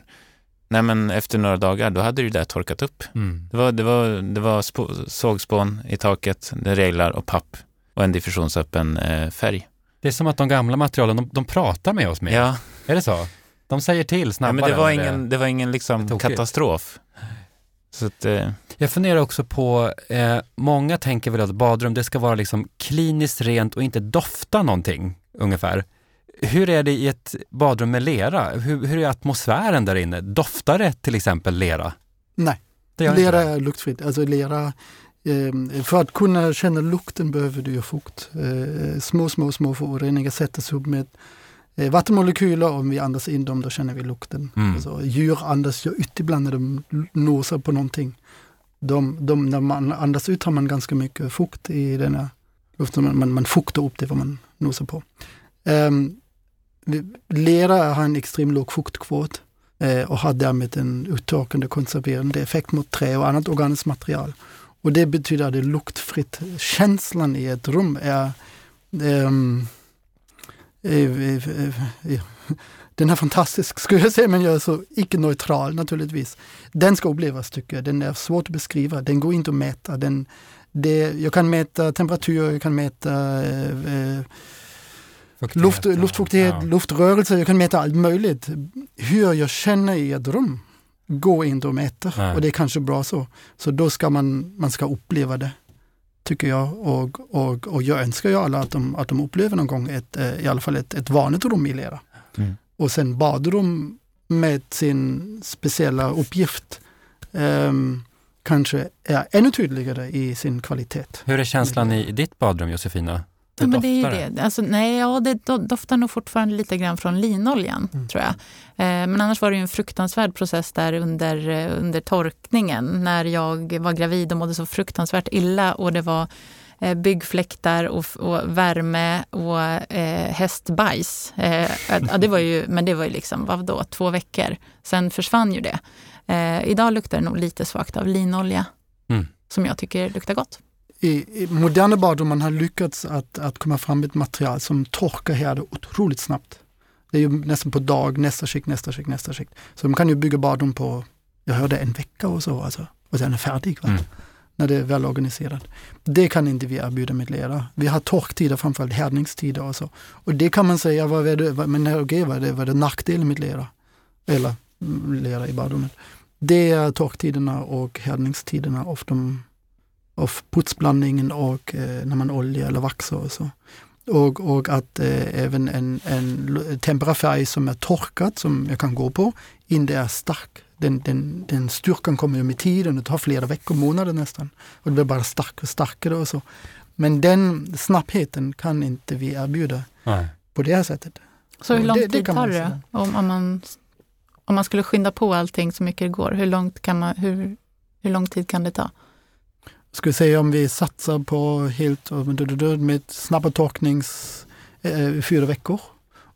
nej, men efter några dagar, då hade det där torkat upp. Mm. Det var, det var, det var sågspån i taket, det reglar och papp och en diffusionsöppen eh, färg. Det är som att de gamla materialen, de, de pratar med oss mer. Ja. Är det så? De säger till snabbare. Ja, men det var ingen, det var ingen liksom katastrof. Så att, eh. Jag funderar också på, eh, många tänker väl att badrum, det ska vara liksom kliniskt rent och inte dofta någonting ungefär. Hur är det i ett badrum med lera? Hur, hur är atmosfären där inne? Doftar det till exempel lera? Nej, lera är luktfritt. Alltså lera för att kunna känna lukten behöver du ju fukt. Eh, små, små, små föroreningar sätts upp med eh, vattenmolekyler om vi andas in dem då känner vi lukten. Mm. Alltså, djur andas ju ut ibland när de nosar på någonting. De, de, när man andas ut har man ganska mycket fukt i den här luften. Man, man, man fuktar upp det vad man nosar på. Um, lera har en extremt låg fuktkvot eh, och har därmed en uttorkande konserverande effekt mot trä och annat organiskt material. Och det betyder att det är luktfritt. Känslan i ett rum är um, den är fantastisk skulle jag säga, men jag är så icke-neutral naturligtvis. Den ska upplevas tycker jag. Den är svårt att beskriva. Den går inte att mäta. Den, det, jag kan mäta temperatur, jag kan mäta eh, luft, luftfuktighet, ja. luftrörelse, jag kan mäta allt möjligt. Hur jag känner i ett rum gå inte och mäta. Nej. Och det är kanske bra så. Så då ska man, man ska uppleva det. tycker jag. Och, och, och jag önskar ju alla att de, att de upplever någon gång ett, eh, i alla fall ett, ett vanligt rum i lera. Mm. Och sen badrum med sin speciella uppgift um, kanske är ännu tydligare i sin kvalitet. Hur är känslan i ditt badrum, Josefina? Ja, men det är doftar det. Alltså, nej, ja, det doftar nog fortfarande lite grann från linoljan, mm. tror jag. Eh, men annars var det en fruktansvärd process där under, eh, under torkningen när jag var gravid och mådde så fruktansvärt illa och det var eh, byggfläktar och, och värme och eh, hästbajs. Eh, ja, det var ju, men det var ju liksom, vad då, två veckor. Sen försvann ju det. Eh, idag luktar det nog lite svagt av linolja, mm. som jag tycker luktar gott i, i moderna badrum man har lyckats att, att komma fram med ett material som torkar härder otroligt snabbt. Det är ju nästan på dag, nästa skikt, nästa skikt, nästa skikt. Så man kan ju bygga badrum på, jag hörde en vecka och så, alltså, och sen är färdig. Mm. När det är väl organiserat. Det kan inte vi erbjuda med lera. Vi har torktider, framförallt härdningstider och så. Och det kan man säga, vad är det, men okay, vad är det, vad är det nackdelen med lera? Eller mm, lera i badrummet. Det är torktiderna och härdningstiderna och de av putsblandningen och eh, när man olja eller vaxar och så. Och, och att eh, även en, en temperafärg som är torkad, som jag kan gå på, inte är stark. Den, den, den styrkan kommer ju med tiden, det tar flera veckor, månader nästan. Och det blir bara starkare och starkare och så. Men den snabbheten kan inte vi erbjuda Nej. på det här sättet. Så hur lång det, tid tar det om, om, man, om man skulle skynda på allting så mycket det går? Hur, långt kan man, hur, hur lång tid kan det ta? Ska vi säga om vi satsar på helt med snabba torknings eh, fyra veckor.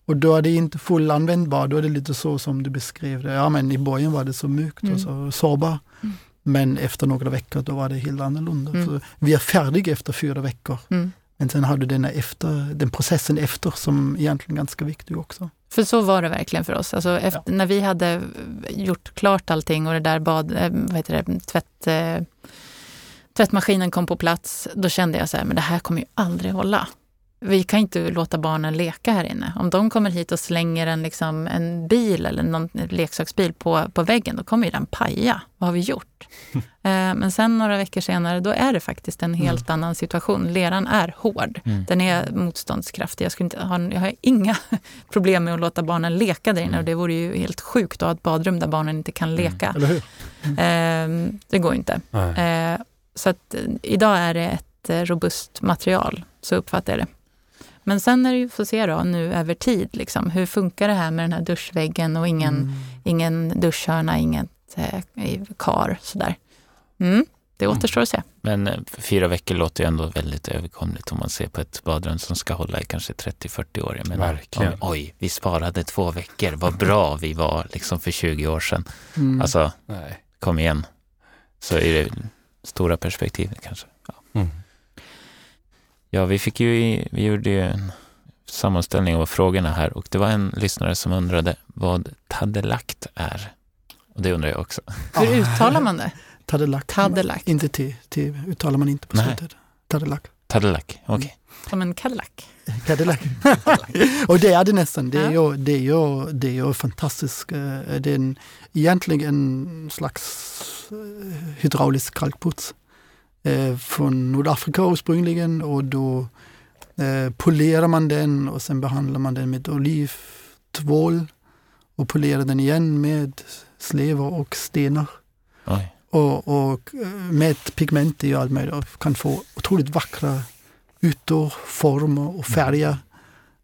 Och då är det inte fullanvändbar, då är det lite så som du beskrev det. Ja men i början var det så mjukt mm. och så sårbar. Mm. Men efter några veckor då var det helt annorlunda. Mm. vi är färdiga efter fyra veckor. Mm. Men sen har du den, efter, den processen efter som egentligen är ganska viktig också. För så var det verkligen för oss. Alltså efter, ja. När vi hade gjort klart allting och det där bad, eh, vad heter det, tvätt eh, tvättmaskinen kom på plats, då kände jag så här, men det här kommer ju aldrig hålla. Vi kan inte låta barnen leka här inne. Om de kommer hit och slänger en, liksom, en bil eller någon leksaksbil på, på väggen, då kommer ju den paja. Vad har vi gjort? eh, men sen några veckor senare, då är det faktiskt en helt mm. annan situation. Leran är hård. Mm. Den är motståndskraftig. Jag, skulle inte ha, jag har inga problem med att låta barnen leka där inne. Mm. Och det vore ju helt sjukt att ha ett badrum där barnen inte kan mm. leka. Eh, det går inte. Eh, så att eh, idag är det ett eh, robust material, så uppfattar jag det. Men sen är det ju, får se då, nu över tid, liksom, hur funkar det här med den här duschväggen och ingen, mm. ingen duschhörna, inget eh, kar sådär. Mm, det mm. återstår att se. Men fyra veckor låter ju ändå väldigt överkomligt om man ser på ett badrum som ska hålla i kanske 30-40 år. Men Verkligen. oj, vi sparade två veckor, vad bra vi var liksom för 20 år sedan. Mm. Alltså, Nej. kom igen. Så är det stora perspektivet kanske. Ja. Mm. ja, vi fick ju, vi gjorde ju en sammanställning av frågorna här och det var en lyssnare som undrade vad tadelakt är. Och det undrar jag också. Hur uttalar man det? Tadelakt. Tadelakt. Inte T, T uttalar man inte på slutet. Tadelakt. Tadelakt, okej. Okay. Som en Cadillac. Cadillac. och det är det nästan. Det är ju, det är ju, det är ju fantastiskt. Eh, det är en, egentligen en slags eh, hydraulisk kalkputs eh, från Nordafrika ursprungligen och då polerar man den och sen behandlar man den med olivtvål och polerar den igen med slevar och stenar. Och, och med pigment i allt möjligt och kan få otroligt vackra ytor, former och färger.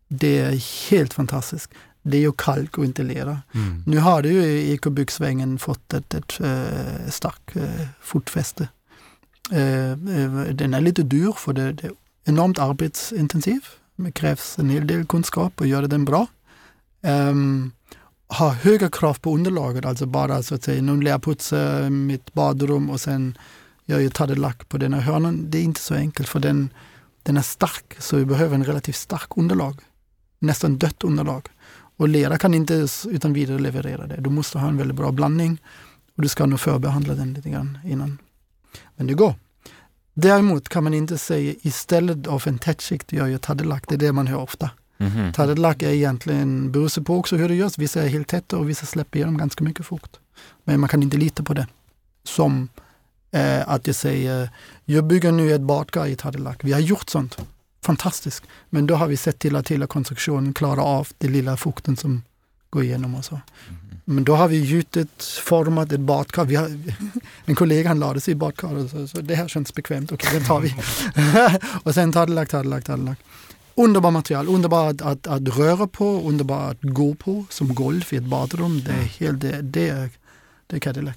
Det är helt fantastiskt. Det är ju kalk och inte lera. Mm. Nu har det ju i ekobyggsvängen fått ett, ett, ett äh, starkt äh, fotfäste. Äh, den är lite dyr för det, det är enormt arbetsintensiv. Det krävs en hel del kunskap och göra den bra. Um, ha höga krav på underlaget, alltså bara så att säga, nu lärputsa mitt badrum och sen gör jag tadellack på den här hörnan. Det är inte så enkelt för den den är stark så vi behöver en relativt stark underlag. Nästan dött underlag. Och lera kan inte utan vidare leverera det. Du måste ha en väldigt bra blandning och du ska nog förbehandla den lite grann innan. Men det går. Däremot kan man inte säga istället av en tätskikt gör jag taddelack. Det är det man hör ofta. Mm -hmm. Taddelack är egentligen, beror på också hur det görs. Vissa är helt täta och vissa släpper igenom ganska mycket fukt. Men man kan inte lita på det som Eh, att jag säger, jag bygger nu ett badkar i Tadelac. Vi har gjort sånt. Fantastiskt. Men då har vi sett till att hela konstruktionen klarar av den lilla fukten som går igenom och så. Mm. Men då har vi gjutit, format ett badkar. Vi har, en kollega han lade sig i badkaret så, så det här känns bekvämt, okej den tar vi. och sen Tadelac, Tadelac, Tadelac. Underbart material, underbart att, att, att, röra på, underbart att gå på som golv i ett badrum. Det är, helt, det, det är, det är Cadillac.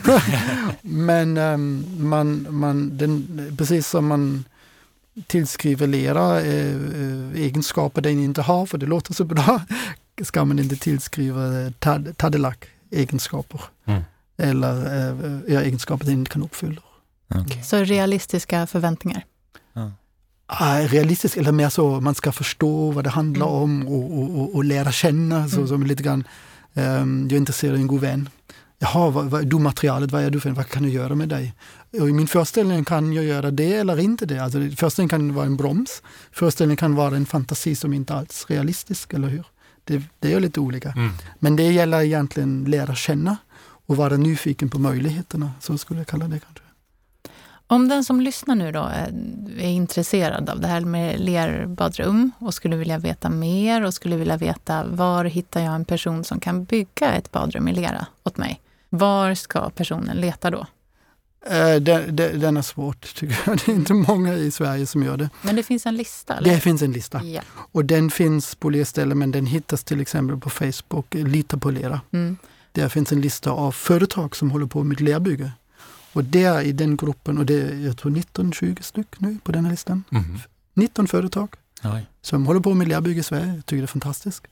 Men um, man, man, den, precis som man tillskriver lera eh, eh, egenskaper den inte har, för det låter så bra, ska man inte tillskriva tad, Tadillac egenskaper. Mm. Eller eh, egenskaper den inte kan uppfylla. Okay. Så realistiska förväntningar? Ja. realistiskt, eller mer så man ska förstå vad det handlar mm. om och, och, och, och, lära känna. Så, mm. som lite grann, um, jag är intresserad av en god vän. Jaha, vad, vad, du materialet, vad är du för Vad kan jag göra med dig? Och I min föreställning kan jag göra det eller inte det. Alltså, föreställningen kan vara en broms. Föreställningen kan vara en fantasi som inte alls är realistisk, eller hur? Det, det är lite olika. Mm. Men det gäller egentligen lära känna och vara nyfiken på möjligheterna, så skulle jag kalla det kanske. Om den som lyssnar nu då är, är intresserad av det här med lerbadrum och skulle vilja veta mer och skulle vilja veta var hittar jag en person som kan bygga ett badrum i lera åt mig? Var ska personen leta då? Eh, den, den, är svårt tycker jag. Det är inte många i Sverige som gör det. Men det finns en lista? Eller? Det finns en lista. Ja. Och den finns på lerställen men den hittas till exempel på Facebook, Lita på lera. Mm. Där finns en lista av företag som håller på med lerbygge. Och där i den gruppen, och det är jag tror 19-20 styck nu på den här listan. Mm. 19 företag Oj. som håller på med lerbygge i Sverige. Jag tycker det är fantastiskt.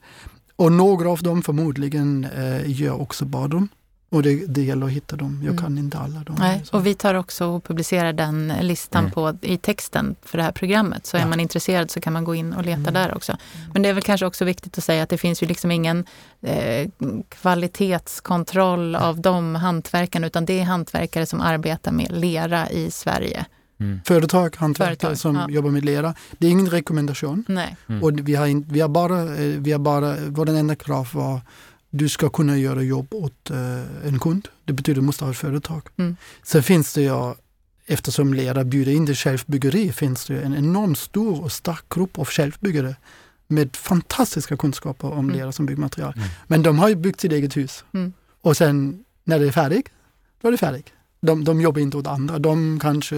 Och några av dem förmodligen eh, gör också badrum. Och det, det gäller att hitta dem. Jag mm. kan inte alla dem. Nej, och vi tar också och publicerar den listan mm. på, i texten för det här programmet. Så ja. är man intresserad så kan man gå in och leta mm. där också. Men det är väl kanske också viktigt att säga att det finns ju liksom ingen eh, kvalitetskontroll av de hantverkarna utan det är hantverkare som arbetar med lera i Sverige. Mm. Företag, hantverkare Företag, som ja. jobbar med lera. Det är ingen rekommendation. Nej. Mm. Och vi har, in, vi har bara, eh, vi har bara, vår enda krav var du ska kunna göra jobb åt eh, en kund. Det betyder att du måste ha ett företag. Mm. Sen finns det ju, eftersom Lera bjuder in till självbyggeri, finns det en enormt stor och stark grupp av självbyggare med fantastiska kunskaper om mm. lera som byggmaterial. Mm. Men de har ju byggt sitt eget hus. Mm. Och sen när det är färdigt, då är det färdigt. De, de jobbar inte åt andra. De kanske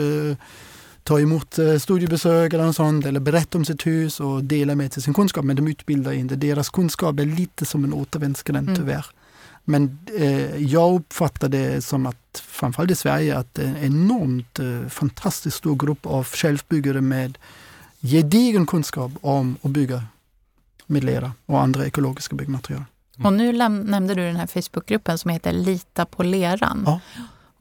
ta emot eh, studiebesök eller sånt, eller berätta om sitt hus och dela med sig sin kunskap. Men de utbildar inte. Deras kunskap är lite som en återvändsgränd mm. tyvärr. Men eh, jag uppfattar det som att, framförallt i Sverige, att en enormt eh, fantastiskt stor grupp av självbyggare med gedigen kunskap om att bygga med lera och andra ekologiska byggmaterial. Mm. Och nu nämnde du den här Facebookgruppen som heter Lita på leran. Ja.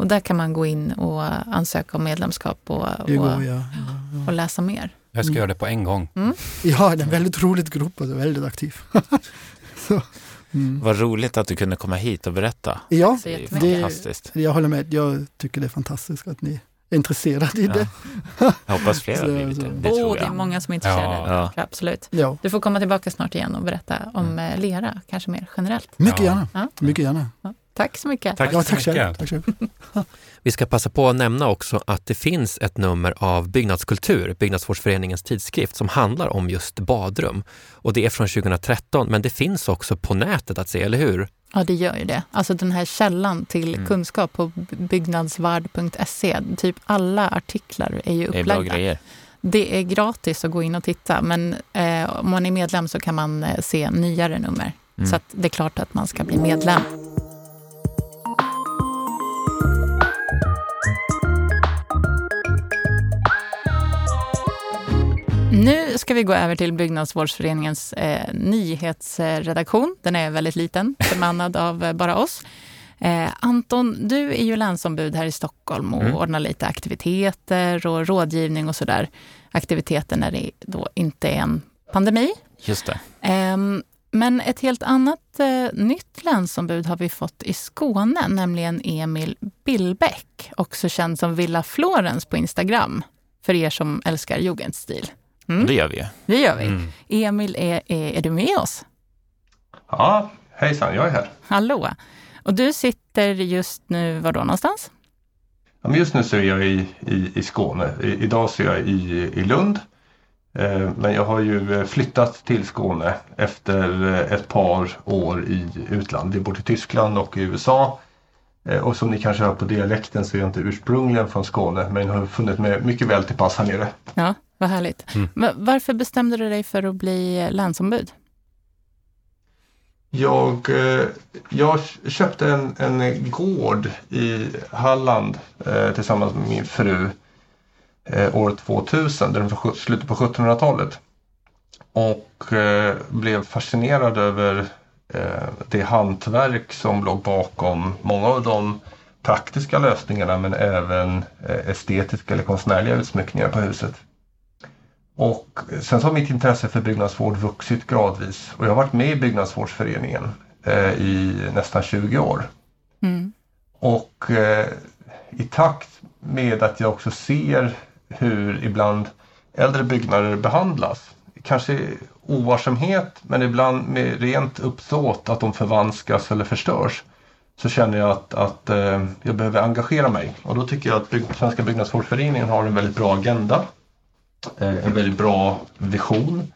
Och där kan man gå in och ansöka om medlemskap och, och, går, ja. Ja, ja. och läsa mer. Jag ska mm. göra det på en gång. Mm. Ja, det är en väldigt rolig grupp och väldigt aktiv. Så, mm. Vad roligt att du kunde komma hit och berätta. Ja, det är fantastiskt. Det, jag håller med. Jag tycker det är fantastiskt att ni är intresserade i det. Jag hoppas fler har blivit det. Det, oh, det är många som är intresserade. Ja. Absolut. Ja. Du får komma tillbaka snart igen och berätta om mm. lera, kanske mer generellt. Mycket gärna. Mycket gärna. Tack så mycket. Tack, ja, tack så mycket. Tack så Vi ska passa på att nämna också att det finns ett nummer av Byggnadskultur, Byggnadsvårdsföreningens tidskrift, som handlar om just badrum. Och det är från 2013, men det finns också på nätet att se, eller hur? Ja, det gör ju det. Alltså den här källan till mm. kunskap på byggnadsvard.se, typ alla artiklar är ju upplagda. Det är bra grejer. Det är gratis att gå in och titta, men eh, om man är medlem så kan man eh, se nyare nummer. Mm. Så det är klart att man ska bli medlem. Nu ska vi gå över till Byggnadsvårdsföreningens eh, nyhetsredaktion. Den är väldigt liten, bemannad av eh, bara oss. Eh, Anton, du är ju länsombud här i Stockholm och mm. ordnar lite aktiviteter och rådgivning och sådär. Aktiviteter när det då inte är en pandemi. Just det. Eh, men ett helt annat eh, nytt länsombud har vi fått i Skåne, nämligen Emil Billbäck, också känd som Villa Florens på Instagram, för er som älskar jugendstil. Mm. Det gör vi. Det gör vi. Mm. Emil, är, är, är, du med oss? Ja, hejsan, jag är här. Hallå. Och du sitter just nu, var då någonstans? Ja, men just nu så är jag i, i, i Skåne. I, idag så är jag i, i Lund. Eh, men jag har ju flyttat till Skåne efter eh, ett par år i utlandet. Jag bor i Tyskland och i USA. Eh, och som ni kanske hör på dialekten så är jag inte ursprungligen från Skåne men har funnit mig mycket väl till pass här nere. Ja, vad härligt. Mm. Men varför bestämde du dig för att bli länsombud? Jag, eh, jag köpte en, en gård i Halland eh, tillsammans med min fru eh, år 2000, den var slutet på 1700-talet. Och eh, blev fascinerad över eh, det hantverk som låg bakom många av de praktiska lösningarna men även eh, estetiska eller konstnärliga utsmyckningar på huset. Och sen så har mitt intresse för byggnadsvård vuxit gradvis och jag har varit med i byggnadsvårdsföreningen eh, i nästan 20 år. Mm. Och eh, i takt med att jag också ser hur ibland äldre byggnader behandlas, kanske ovarsamhet men ibland med rent uppsåt att de förvanskas eller förstörs, så känner jag att, att eh, jag behöver engagera mig. Och då tycker jag att Bygg Svenska byggnadsvårdsföreningen har en väldigt bra agenda en väldigt bra vision.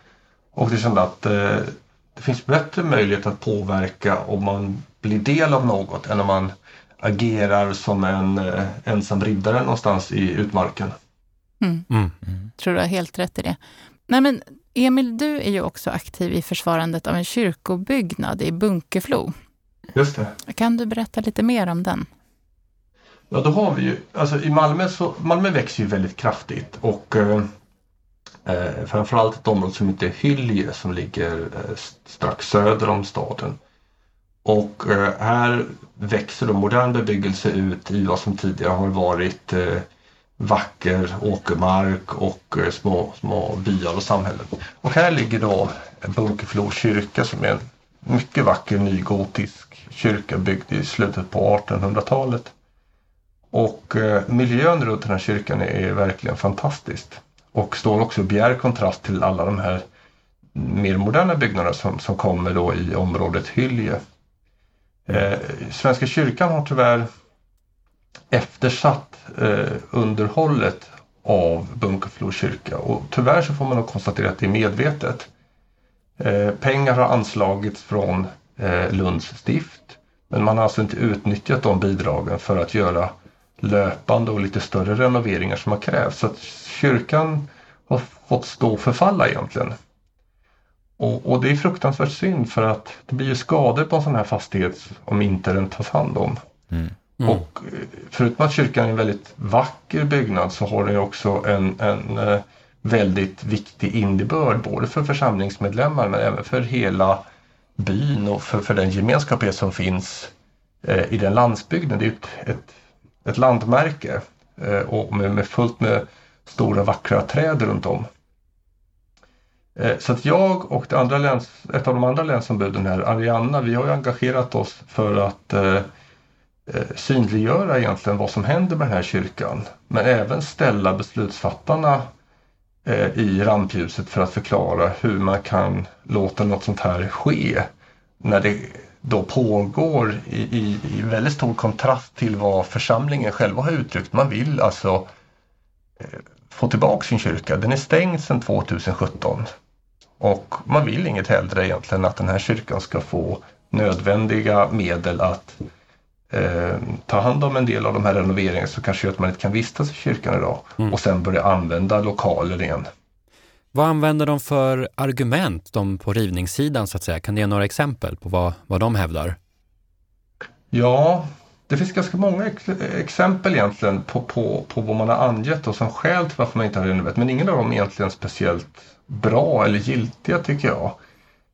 Och det kände att eh, det finns bättre möjlighet att påverka om man blir del av något än om man agerar som en eh, ensam riddare någonstans i utmarken. Mm. Mm. Mm. Tror du har helt rätt i det. Nej, men Emil, du är ju också aktiv i försvarandet av en kyrkobyggnad i Bunkeflo. Just det. Kan du berätta lite mer om den? Ja, då har vi ju, alltså i Malmö så, Malmö växer ju väldigt kraftigt och eh, Eh, framförallt ett område som heter Hylje som ligger eh, strax söder om staden. Och eh, här växer då modern bebyggelse ut i vad som tidigare har varit eh, vacker åkermark och eh, små, små byar och samhällen. Och här ligger då Bunkeflo kyrka som är en mycket vacker nygotisk kyrka byggd i slutet på 1800-talet. Och eh, miljön runt den här kyrkan är verkligen fantastisk. Och står också i bjärt kontrast till alla de här mer moderna byggnaderna som, som kommer då i området Hylje. Eh, Svenska kyrkan har tyvärr eftersatt eh, underhållet av Bunkeflo kyrka och tyvärr så får man nog konstatera att det är medvetet. Eh, pengar har anslagits från eh, Lunds stift men man har alltså inte utnyttjat de bidragen för att göra löpande och lite större renoveringar som har krävts. Så att kyrkan har fått stå och förfalla egentligen. Och, och, det är fruktansvärt synd för att det blir ju skador på en sån här fastighet om inte den tas hand om. Mm. Mm. Och eh, förutom att kyrkan är en väldigt vacker byggnad så har den också en, en eh, väldigt viktig innebörd både för församlingsmedlemmar men även för hela byn och för, för den gemenskap som finns eh, i den landsbygden. Det är ett, ett, ett landmärke eh, och med, med fullt med stora vackra träd runt om. Eh, så att jag och det andra läns, ett av de andra länsombuden här, Arianna, vi har engagerat oss för att eh, eh, synliggöra egentligen vad som händer med den här kyrkan. Men även ställa beslutsfattarna eh, i rampljuset för att förklara hur man kan låta något sånt här ske. När det då pågår i, i, i väldigt stor kontrast till vad församlingen själva har uttryckt. Man vill alltså eh, få tillbaka sin kyrka. Den är stängd sedan 2017. Och man vill inget hellre egentligen att den här kyrkan ska få nödvändiga medel att eh, ta hand om en del av de här renoveringarna som kanske gör att man inte kan vistas i kyrkan idag mm. och sen börja använda lokaler igen. Vad använder de för argument, de på rivningssidan så att säga? Kan du ge några exempel på vad, vad de hävdar? Ja, det finns ganska många ex exempel egentligen på, på, på vad man har angett och som skäl till varför man inte har renoverat. Men ingen av dem är egentligen speciellt bra eller giltiga tycker jag.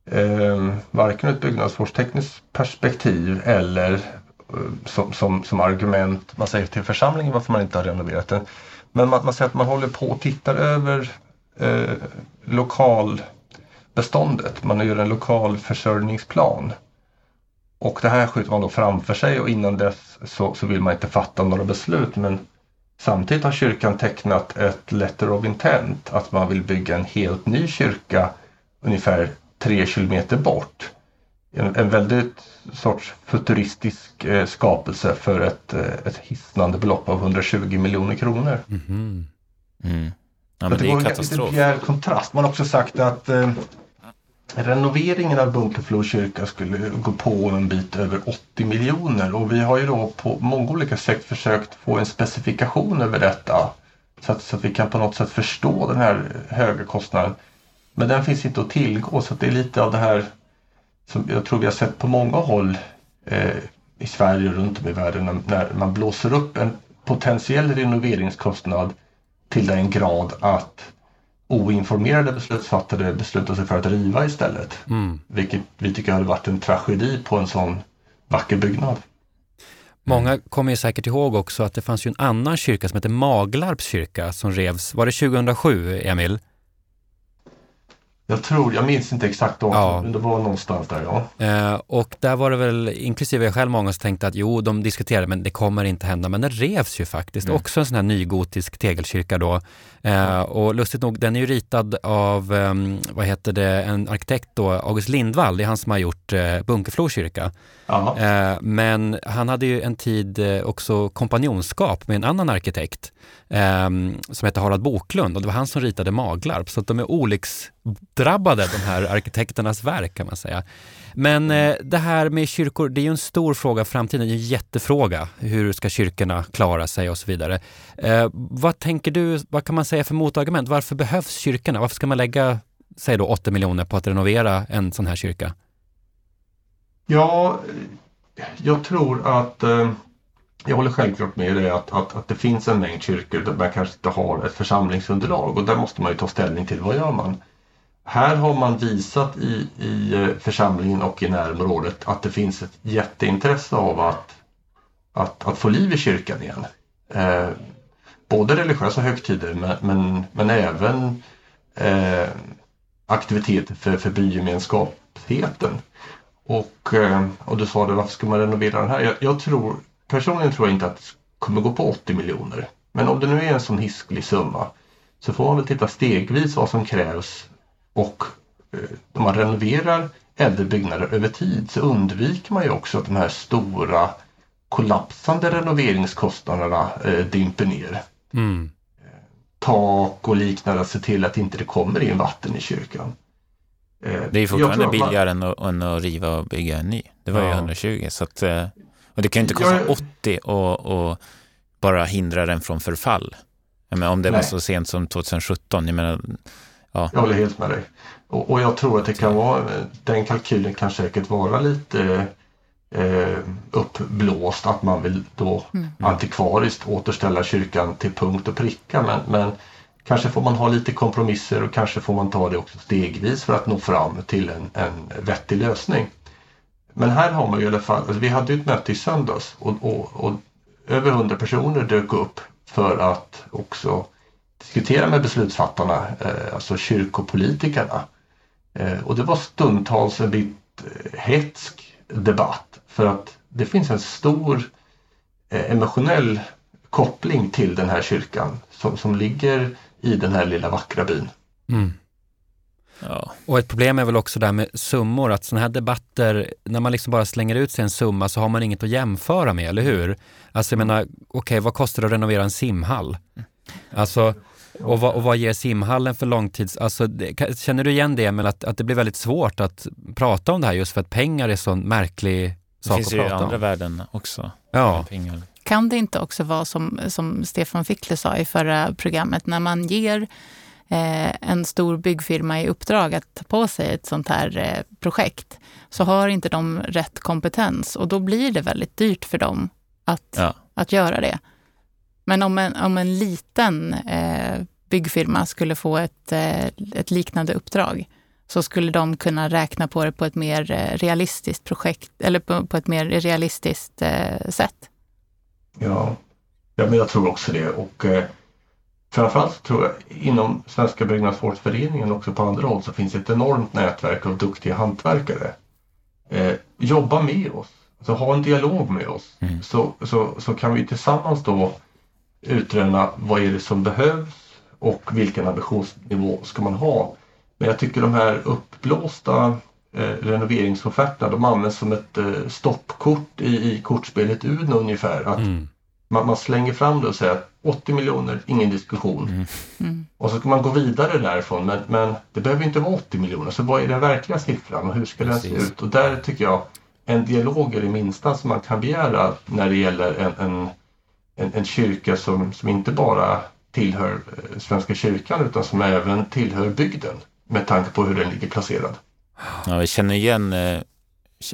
Eh, varken ur ett byggnadsvårdstekniskt perspektiv eller eh, som, som, som, argument man säger till församlingen varför man inte har renoverat den. Men man, man säger att man håller på och tittar över eh, lokalbeståndet. Man gör en lokal försörjningsplan. Och det här skjuter man då framför sig och innan dess så, så vill man inte fatta några beslut. Men samtidigt har kyrkan tecknat ett letter of intent att man vill bygga en helt ny kyrka ungefär tre kilometer bort. en, en väldigt sorts futuristisk eh, skapelse för ett, eh, ett hisnande belopp av 120 miljoner kronor. Mhm. Mm. Ja, det är var en katastrof. lite bjärt kontrast. Man har också sagt att eh, renoveringen av Bunkeflo kyrka skulle gå på en bit över 80 miljoner och vi har ju då på många olika sätt försökt få en specifikation över detta så att, så att vi kan på något sätt förstå den här höga kostnaden. Men den finns inte att tillgå så att det är lite av det här som jag tror vi har sett på många håll eh, i Sverige och runt om i världen när, när man blåser upp en potentiell renoveringskostnad till den grad att oinformerade beslutsfattare beslutar sig för att riva istället. Mm. Vilket vi tycker hade varit en tragedi på en sån vacker byggnad. Många kommer ju säkert ihåg också att det fanns ju en annan kyrka som heter Maglarps kyrka som revs, var det 2007, Emil? Jag tror, jag minns inte exakt datum, Ja. men det var någonstans där ja. Eh, och där var det väl, inklusive jag själv, många som tänkte att jo, de diskuterade, men det kommer inte hända. Men den revs ju faktiskt. Mm. Också en sån här nygotisk tegelkyrka då. Eh, och lustigt nog, den är ju ritad av, ehm, vad heter det, en arkitekt då, August Lindvall. Det är han som har gjort eh, Bunkeflo kyrka. Eh, men han hade ju en tid eh, också kompanjonskap med en annan arkitekt eh, som hette Harald Boklund och det var han som ritade Maglarp. Så att de är olycksdrabbade, de här arkitekternas verk kan man säga. Men eh, det här med kyrkor, det är ju en stor fråga i framtiden, det är en jättefråga. Hur ska kyrkorna klara sig och så vidare. Eh, vad tänker du, vad kan man säga för motargument? Varför behövs kyrkorna? Varför ska man lägga, säg då 80 miljoner på att renovera en sån här kyrka? Ja, jag tror att eh, jag håller självklart med dig att, att, att det finns en mängd kyrkor där man kanske inte har ett församlingsunderlag och där måste man ju ta ställning till vad gör man. Här har man visat i, i eh, församlingen och i närområdet att det finns ett jätteintresse av att, att, att få liv i kyrkan igen. Eh, både religiösa högtider men, men, men även eh, aktiviteter för, för bygemenskapsheten. Och, eh, och du sa det, varför ska man renovera den här? Jag, jag tror, personligen tror jag inte att det kommer gå på 80 miljoner. Men om det nu är en sån hisklig summa så får man väl titta stegvis vad som krävs och eh, om man renoverar äldre byggnader över tid så undviker man ju också att de här stora kollapsande renoveringskostnaderna eh, dimper ner. Mm. Tak och liknande, se till att inte det kommer in vatten i kyrkan. Eh, Det är ju fortfarande tror att man- billigare än att, än att riva och bygga en ny. Det var ju Ja. 120. Så att, eh, och det kan ju inte kosta Jag- 80 och, och bara hindra den från förfall. Jag menar, om det var Nej. så sent som 2017. Jag menar, Jag håller helt med dig. Och, och jag tror att det kan vara, den kalkylen kan säkert vara lite eh, uppblåst att man vill då Mm. antikvariskt återställa kyrkan till punkt och pricka. Men, men kanske får man ha lite kompromisser och kanske får man ta det också stegvis för att nå fram till en, en vettig lösning. Men här har man ju i alla fall, alltså vi hade ju ett möte i söndags och, och, och över 100 personer dök upp för att också diskutera med beslutsfattarna, eh, alltså kyrkopolitikerna. Eh, och det var stundtals en bit eh, hetsk debatt för att det finns en stor eh, emotionell koppling till den här kyrkan som, som ligger i den här lilla vackra byn. Mm. ja. Och ett problem är väl också där med summor, att sådana här debatter, när man liksom bara slänger ut sig en summa så har man inget att jämföra med, eller hur? Alltså jag menar, okej, vad kostar det att renovera en simhall? Alltså, och vad, och vad ger simhallen för långtids... Alltså, det, känner du igen det, Emil, att, att det blir väldigt svårt att prata om det här just för att pengar är så märklig Det sak finns att ju prata andra om? värden också. Ja, Pengar. Kan det inte också vara som, som Stefan Fickle sa i förra programmet, när man ger eh, en stor byggfirma i uppdrag att ta på sig ett sånt här eh, projekt, så har inte de rätt kompetens och då blir det väldigt dyrt för dem att, Ja. att göra det. Men om en, om en liten eh, byggfirma skulle få ett, eh, ett liknande uppdrag, så skulle de kunna räkna på det på ett mer eh, realistiskt projekt, eller på, på ett mer realistiskt eh, sätt. Ja, ja men jag tror också det. Och eh, framförallt tror jag inom Svenska byggnadsvårdsföreningen också på andra håll så finns ett enormt nätverk av duktiga hantverkare. Eh, jobba med oss, alltså ha en dialog med oss. Mm. Så, så, så kan vi tillsammans då utröna vad är det som behövs och vilken ambitionsnivå ska man ha. Men jag tycker de här uppblåsta eh, renoveringsofferterna de används som ett eh, stoppkort i, i kortspelet Uno ungefär. Att Mm. man, man slänger fram det och säger att 80 miljoner, ingen diskussion. Mm. Mm. Och så ska man gå vidare därifrån men, men det behöver inte vara 80 miljoner. Så vad är den verkliga siffran och hur ska den se Precis. ut? Och där tycker jag en dialog är det minsta som man kan begära när det gäller en, en, en, en kyrka som, som inte bara tillhör eh, Svenska kyrkan utan som även tillhör bygden med tanke på hur den ligger placerad. Ja, vi känner igen, eh,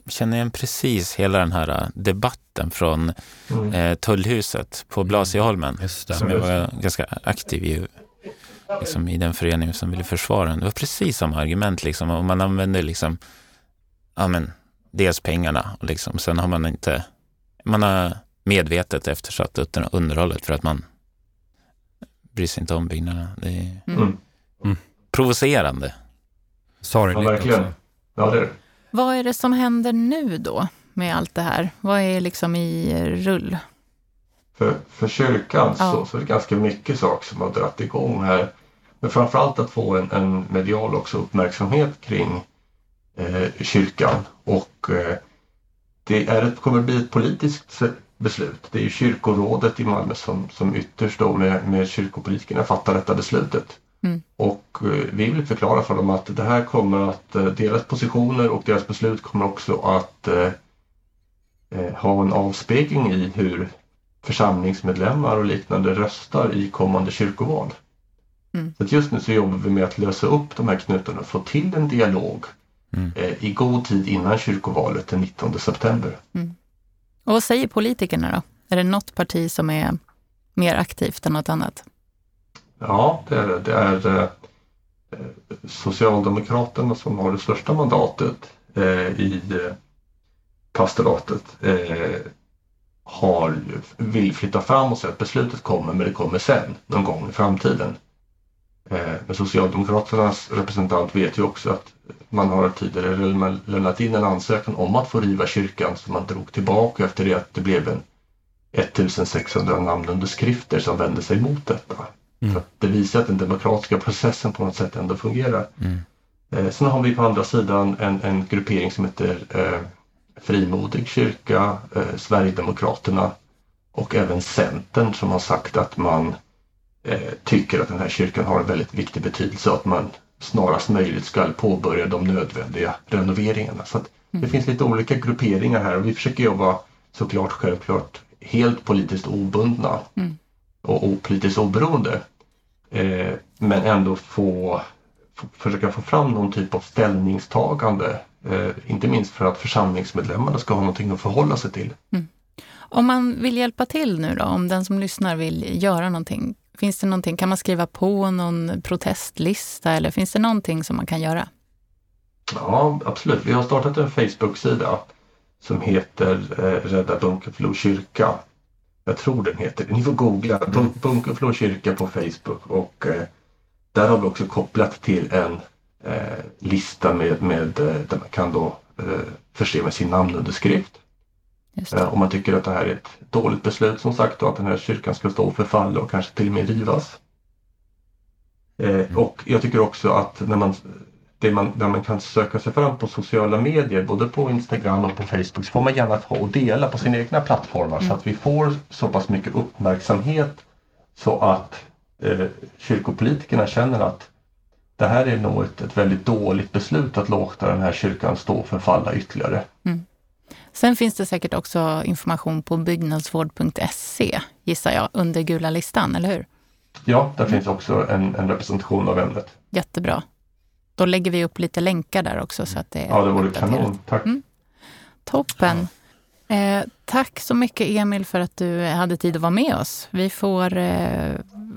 känner igen precis hela den här eh, debatten från Mm. eh, Tullhuset på Blasieholmen. Just det. Som jag var ganska aktiv i, liksom, i den föreningen som ville försvara den. Det var precis samma argument liksom. Och man använde liksom, ja men, dels pengarna och liksom, sen har man inte, man har medvetet eftersatt under- underhållet för att man bryr sig inte om byggnaderna. Det är Mm. Mm. provocerande. Sorgligt Ja, verkligen. också. Ja, det är det. Vad är det som händer nu då med allt det här? Vad är liksom i rull? För, för kyrkan Ja. så, så är det ganska mycket saker som har dragit igång här. Men framförallt att få en, en medial också uppmärksamhet kring eh, kyrkan. Och eh, det är ett, kommer att bli ett politiskt beslut. Det är ju kyrkorådet i Malmö som, som ytterst då med, med kyrkopolitikerna fattar detta beslutet. Mm. Och eh, vi vill förklara för dem att det här kommer att, eh, deras positioner och deras beslut kommer också att eh, eh, ha en avspegling i hur församlingsmedlemmar och liknande röstar i kommande kyrkoval. Mm. Så att just nu så jobbar vi med att lösa upp de här knutarna och få till en dialog Mm. eh, i god tid innan kyrkovalet den 19 september. Och vad säger politikerna då? Är det något parti som är mer aktivt än något annat? Ja, det är det. Det är eh, Socialdemokraterna som har det största mandatet eh, i eh, pastoratet. Har, vill flytta fram och säga att beslutet kommer men det kommer sen, någon gång i framtiden. Men Socialdemokraternas representant vet ju också att man har tidigare lämnat in en ansökan om att få riva kyrkan som man drog tillbaka efter det att det blev en 1600 namnunderskrifter som vände sig mot detta. Mm. Så att det visar att den demokratiska processen på något sätt ändå fungerar. Mm. Eh, sen har vi på andra sidan en, en gruppering som heter eh, Frimodig kyrka, eh, Sverigedemokraterna och även Centern som har sagt att man eh, tycker att den här kyrkan har en väldigt viktig betydelse och att man snarast möjligt ska påbörja de nödvändiga renoveringarna. Så det Mm. finns lite olika grupperingar här och vi försöker jobba såklart självklart helt politiskt obundna Mm. Och opolitiskt oberoende. Eh, men ändå få, försöka få fram någon typ av ställningstagande. Eh, inte minst för att församlingsmedlemmarna ska ha någonting att förhålla sig till. Om man vill hjälpa till nu då, om den som lyssnar vill göra någonting, finns det någonting, kan man skriva på någon protestlista eller finns det någonting som man kan göra? Ja, absolut. Vi har startat en Facebook-sida som heter eh, Rädda Bunkeflo kyrka. Jag tror den heter Ni får googla Bun- Bunkeflo kyrka på Facebook och eh, där har vi också kopplat till en eh, lista med, med eh, där man kan då eh, förse med sin namnunderskrift. Eh, om man tycker att det här är ett dåligt beslut som sagt och att den här kyrkan ska stå och förfalla och kanske till och med rivas. Eh, och jag tycker också att när man, det man, när man kan söka sig fram på sociala medier, både på Instagram och på Facebook, så får man gärna ta och dela på sina egna plattformar så att vi får så pass mycket uppmärksamhet så att eh, kyrkopolitikerna känner att det här är nog ett, ett väldigt dåligt beslut att låta den här kyrkan stå och förfalla ytterligare. Sen finns det säkert också information på byggnadsvård.se, gissar jag, under gula listan, eller hur? Ja, där finns också en, en representation av ämnet. Jättebra. Då lägger vi upp lite länkar där också så att det är Ja, det vore kanon. Tack. Mm. Toppen. Eh, tack så mycket Emil för att du hade tid att vara med oss. Vi får eh,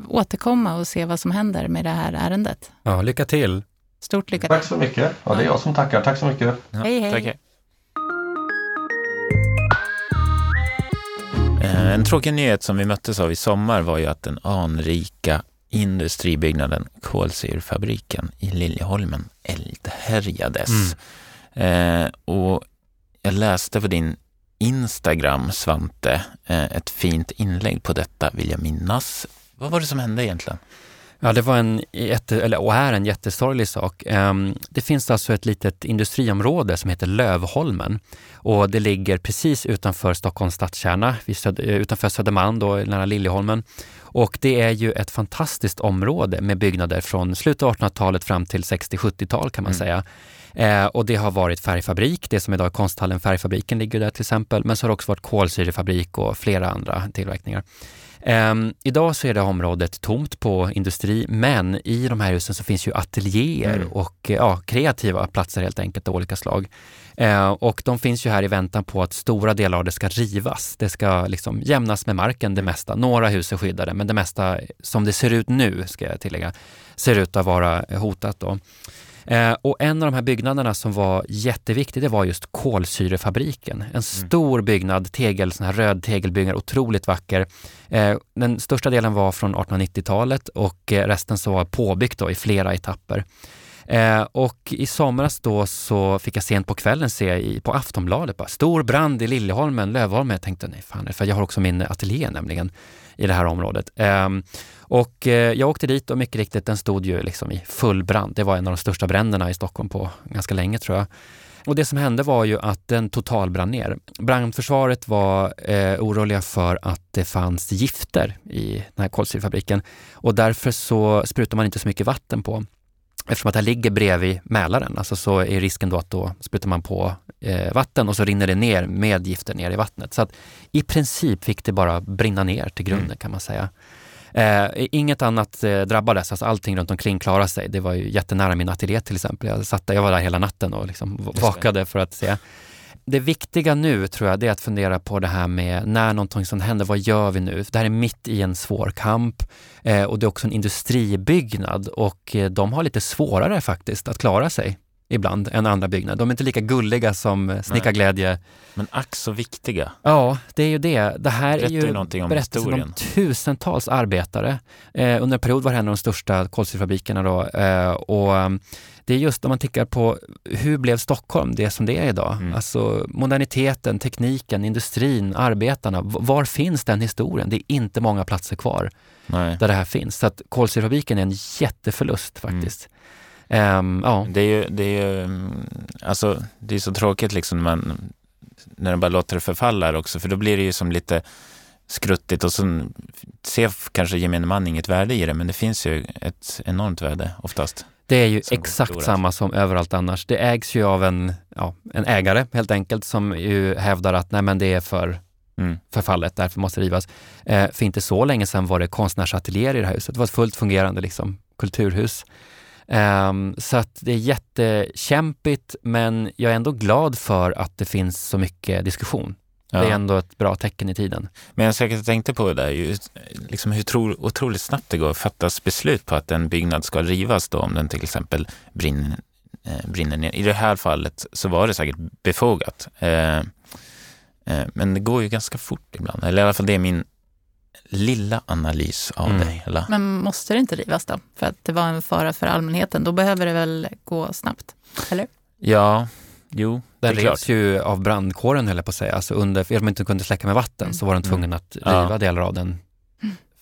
återkomma och se vad som händer med det här ärendet. Ja, lycka till! Stort lycka till. Tack så mycket. Ja, det är jag som tackar. Tack så mycket. Ja, Hej, hej. tack, hej. Eh, En tråkig nyhet som vi möttes av i sommar var ju att den anrika industribyggnaden kolsyrfabriken i Liljeholmen eldhärjades. Eh, och jag läste på din Instagram, Svante, eh, ett fint inlägg på detta vill jag minnas. Vad var det som hände egentligen? Ja, det var en jätte, eller, och är en jättesorglig sak. Um, det finns alltså ett litet industriområde som heter Lövholmen och det ligger precis utanför Stockholms stadskärna, utanför Södermalm, då, nära Liljeholmen. Och det är ju ett fantastiskt område med byggnader från slutet av 1800-talet fram till 60-70-tal kan man mm. säga. Eh, och det har varit färgfabrik, det som idag är konsthallen Färgfabriken ligger där till exempel, men så har det också varit kolsyrefabrik och flera andra tillverkningar. Um, idag så är det området tomt på industri, men i de här husen så finns ju ateljéer mm. och ja, kreativa platser helt enkelt av olika slag. Uh, och de finns ju här i väntan på att stora delar av det ska rivas. Det ska liksom jämnas med marken det mesta. Några hus är skyddade, men det mesta som det ser ut nu, ska jag tillägga, ser ut att vara hotat. Då. Eh, och en av de här byggnaderna som var jätteviktig, det var just kolsyrefabriken. En mm. stor byggnad, tegel, sån här röd tegelbyggnad, otroligt vacker. Eh, den största delen var från 1890-talet och eh, resten så var påbyggt då i flera etapper. Eh, och i somras då så fick jag sent på kvällen se i, på Aftonbladet bara, stor brand i Liljeholmen, Lövholmen. Jag tänkte, nej fan, för jag har också min ateljé nämligen i det här området. Ehm, och eh, jag åkte dit och mycket riktigt, den stod ju liksom i full brand. Det var en av de största bränderna i Stockholm på ganska länge tror jag. Och det som hände var ju att den totalbrann ner. Brandförsvaret var eh, oroliga för att det fanns gifter i den här kolsyrefabriken och därför så sprutar man inte så mycket vatten på. Eftersom att det ligger bredvid Mälaren, alltså så är risken då att då sprutar man på eh, vatten och så rinner det ner med gifter ner i vattnet. Så att i princip fick det bara brinna ner till grunden mm. kan man säga. Eh, inget annat eh, drabbades, alltså allting runt omkring klarade sig. Det var ju jättenära min ateljé till exempel. Jag, satt där, jag var där hela natten och liksom vakade för att se. Det viktiga nu tror jag, det är att fundera på det här med när någonting sånt händer, vad gör vi nu? Det här är mitt i en svår kamp eh, och det är också en industribyggnad och eh, de har lite svårare faktiskt att klara sig ibland än andra byggnader. De är inte lika gulliga som Snickarglädje. Men ack så viktiga. Ja, det är ju det. Det här Berättar är ju någonting om berättelsen om tusentals arbetare. Eh, under en period var det en av de största kolsyrefabrikerna då. Eh, och um, det är just om man tittar på hur blev Stockholm det som det är idag? Mm. Alltså moderniteten, tekniken, industrin, arbetarna. Var finns den historien? Det är inte många platser kvar Nej. där det här finns. Så att kolsyrefabriken är en jätteförlust faktiskt. Mm. Um, ja. Det är ju, det är ju, alltså det är så tråkigt liksom när man, när de bara låter det förfalla också, för då blir det ju som lite skruttigt och så ser kanske gemene man inget värde i det, men det finns ju ett enormt värde oftast. Det är ju exakt samma som överallt annars. Det ägs ju av en, ja, en ägare helt enkelt som ju hävdar att nej men det är för mm. förfallet, därför måste det rivas. Eh, för inte så länge sedan var det konstnärsateljéer i det här huset. Det var ett fullt fungerande liksom, kulturhus. Um, så att det är jättekämpigt men jag är ändå glad för att det finns så mycket diskussion. Ja. Det är ändå ett bra tecken i tiden. Men jag säkert tänkte på det där, liksom hur tro, otroligt snabbt det går att fattas beslut på att en byggnad ska rivas då om den till exempel brinner, eh, brinner ner. I det här fallet så var det säkert befogat. Eh, eh, men det går ju ganska fort ibland, eller i alla fall det är min lilla analys av mm. det hela. Men måste det inte rivas då? För att det var en fara för allmänheten. Då behöver det väl gå snabbt? Eller? Ja, jo. Den revs ju av brandkåren höll jag på att säga. Alltså under, att de inte kunde släcka med vatten mm. så var de tvungna mm. att riva ja. delar av den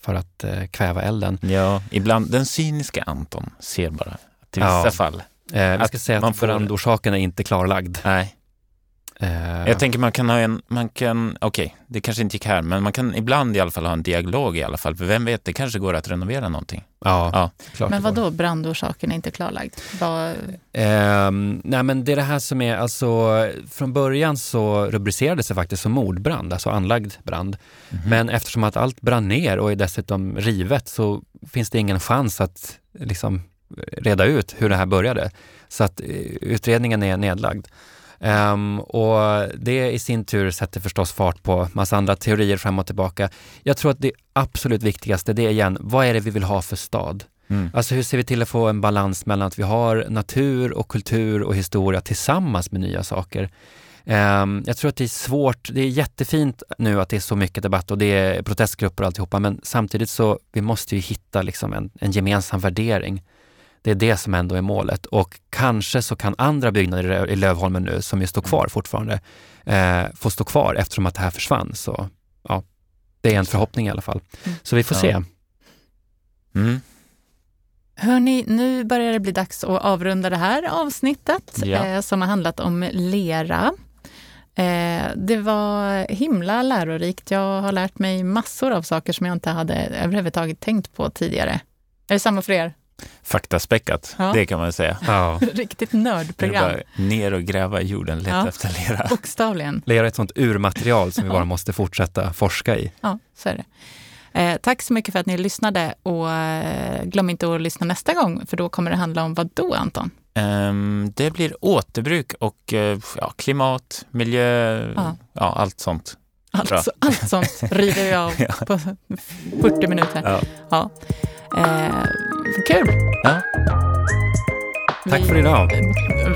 för att eh, kväva elden. Ja, ibland, den cyniska Anton ser bara i vissa ja. fall. Eh, vi ska säga att, att brandorsaken är inte klarlagd. Nej. Uh, jag tänker man kan ha en, man kan, okej, okay, det kanske inte gick här, men man kan ibland i alla fall ha en dialog i alla fall, för vem vet, det kanske går att renovera någonting. Ja, ja. Klart men vad då brandorsaken är inte klarlagd? Vad... Uh, nej men det är det här som är, alltså från början så rubricerades det faktiskt som mordbrand, alltså anlagd brand. Mm -hmm. Men eftersom att allt brann ner och är dessutom rivet så finns det ingen chans att liksom reda ut hur det här började. Så att eh, utredningen är nedlagd. Um, och det i sin tur sätter förstås fart på massa andra teorier fram och tillbaka. Jag tror att det absolut viktigaste, det är igen, vad är det vi vill ha för stad? Mm. Alltså hur ser vi till att få en balans mellan att vi har natur och kultur och historia tillsammans med nya saker? Um, jag tror att det är svårt, det är jättefint nu att det är så mycket debatt och det är protestgrupper och alltihopa, men samtidigt så vi måste ju hitta liksom en, en gemensam värdering. Det är det som ändå är målet och kanske så kan andra byggnader i Lövholmen nu som ju står kvar mm. fortfarande eh, få stå kvar eftersom att det här försvann. Så ja, det är en förhoppning i alla fall. Mm. Så vi får ja. se. Mm. Hörni, nu börjar det bli dags att avrunda det här avsnittet Ja. eh, som har handlat om lera. Eh, det var himla lärorikt. Jag har lärt mig massor av saker som jag inte hade överhuvudtaget tänkt på tidigare. Är det samma för er? Faktaspäckat, Ja. det kan man säga. Ja. Riktigt Det är nördprogram. bara ner och gräva i jorden, leta Ja. efter lera. Bokstavligen. Lera är ett sånt urmaterial som vi bara måste fortsätta forska i. Ja, så är det. Eh, tack så mycket för att ni lyssnade och eh, glöm inte att lyssna nästa gång för då kommer det handla om vad då Anton? Ehm, det blir återbruk och eh, ja, klimat, miljö, Ja. ja. allt sånt. Bra. Allt, så- allt sånt river vi av Ja. på 40 minuter. Ja. Ja. Eh, kul! Ja. Tack för idag.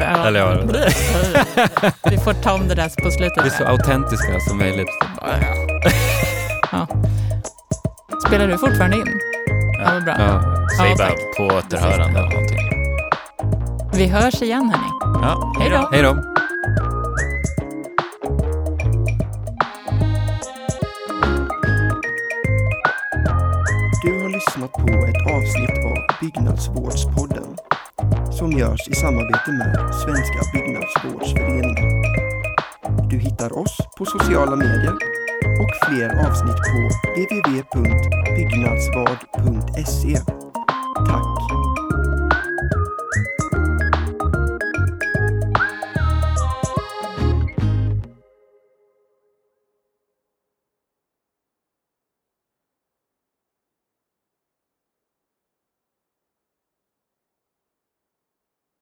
Ja. Eller ja, Vi får ta om det där på slutet. vi är så autentiska som möjligt. Ja. Spelar du fortfarande in? Ja, vad bra. Ja. Säg Ja, bara på återhörande eller någonting. Vi hörs igen hörni. Ja, Hej då. Hej då! Lyssnat på ett avsnitt av Byggnadsvårdspodden som görs i samarbete med Svenska Byggnadsvårdsföreningen. Du hittar oss på sociala medier och fler avsnitt på www.byggnadsvard.se. Tack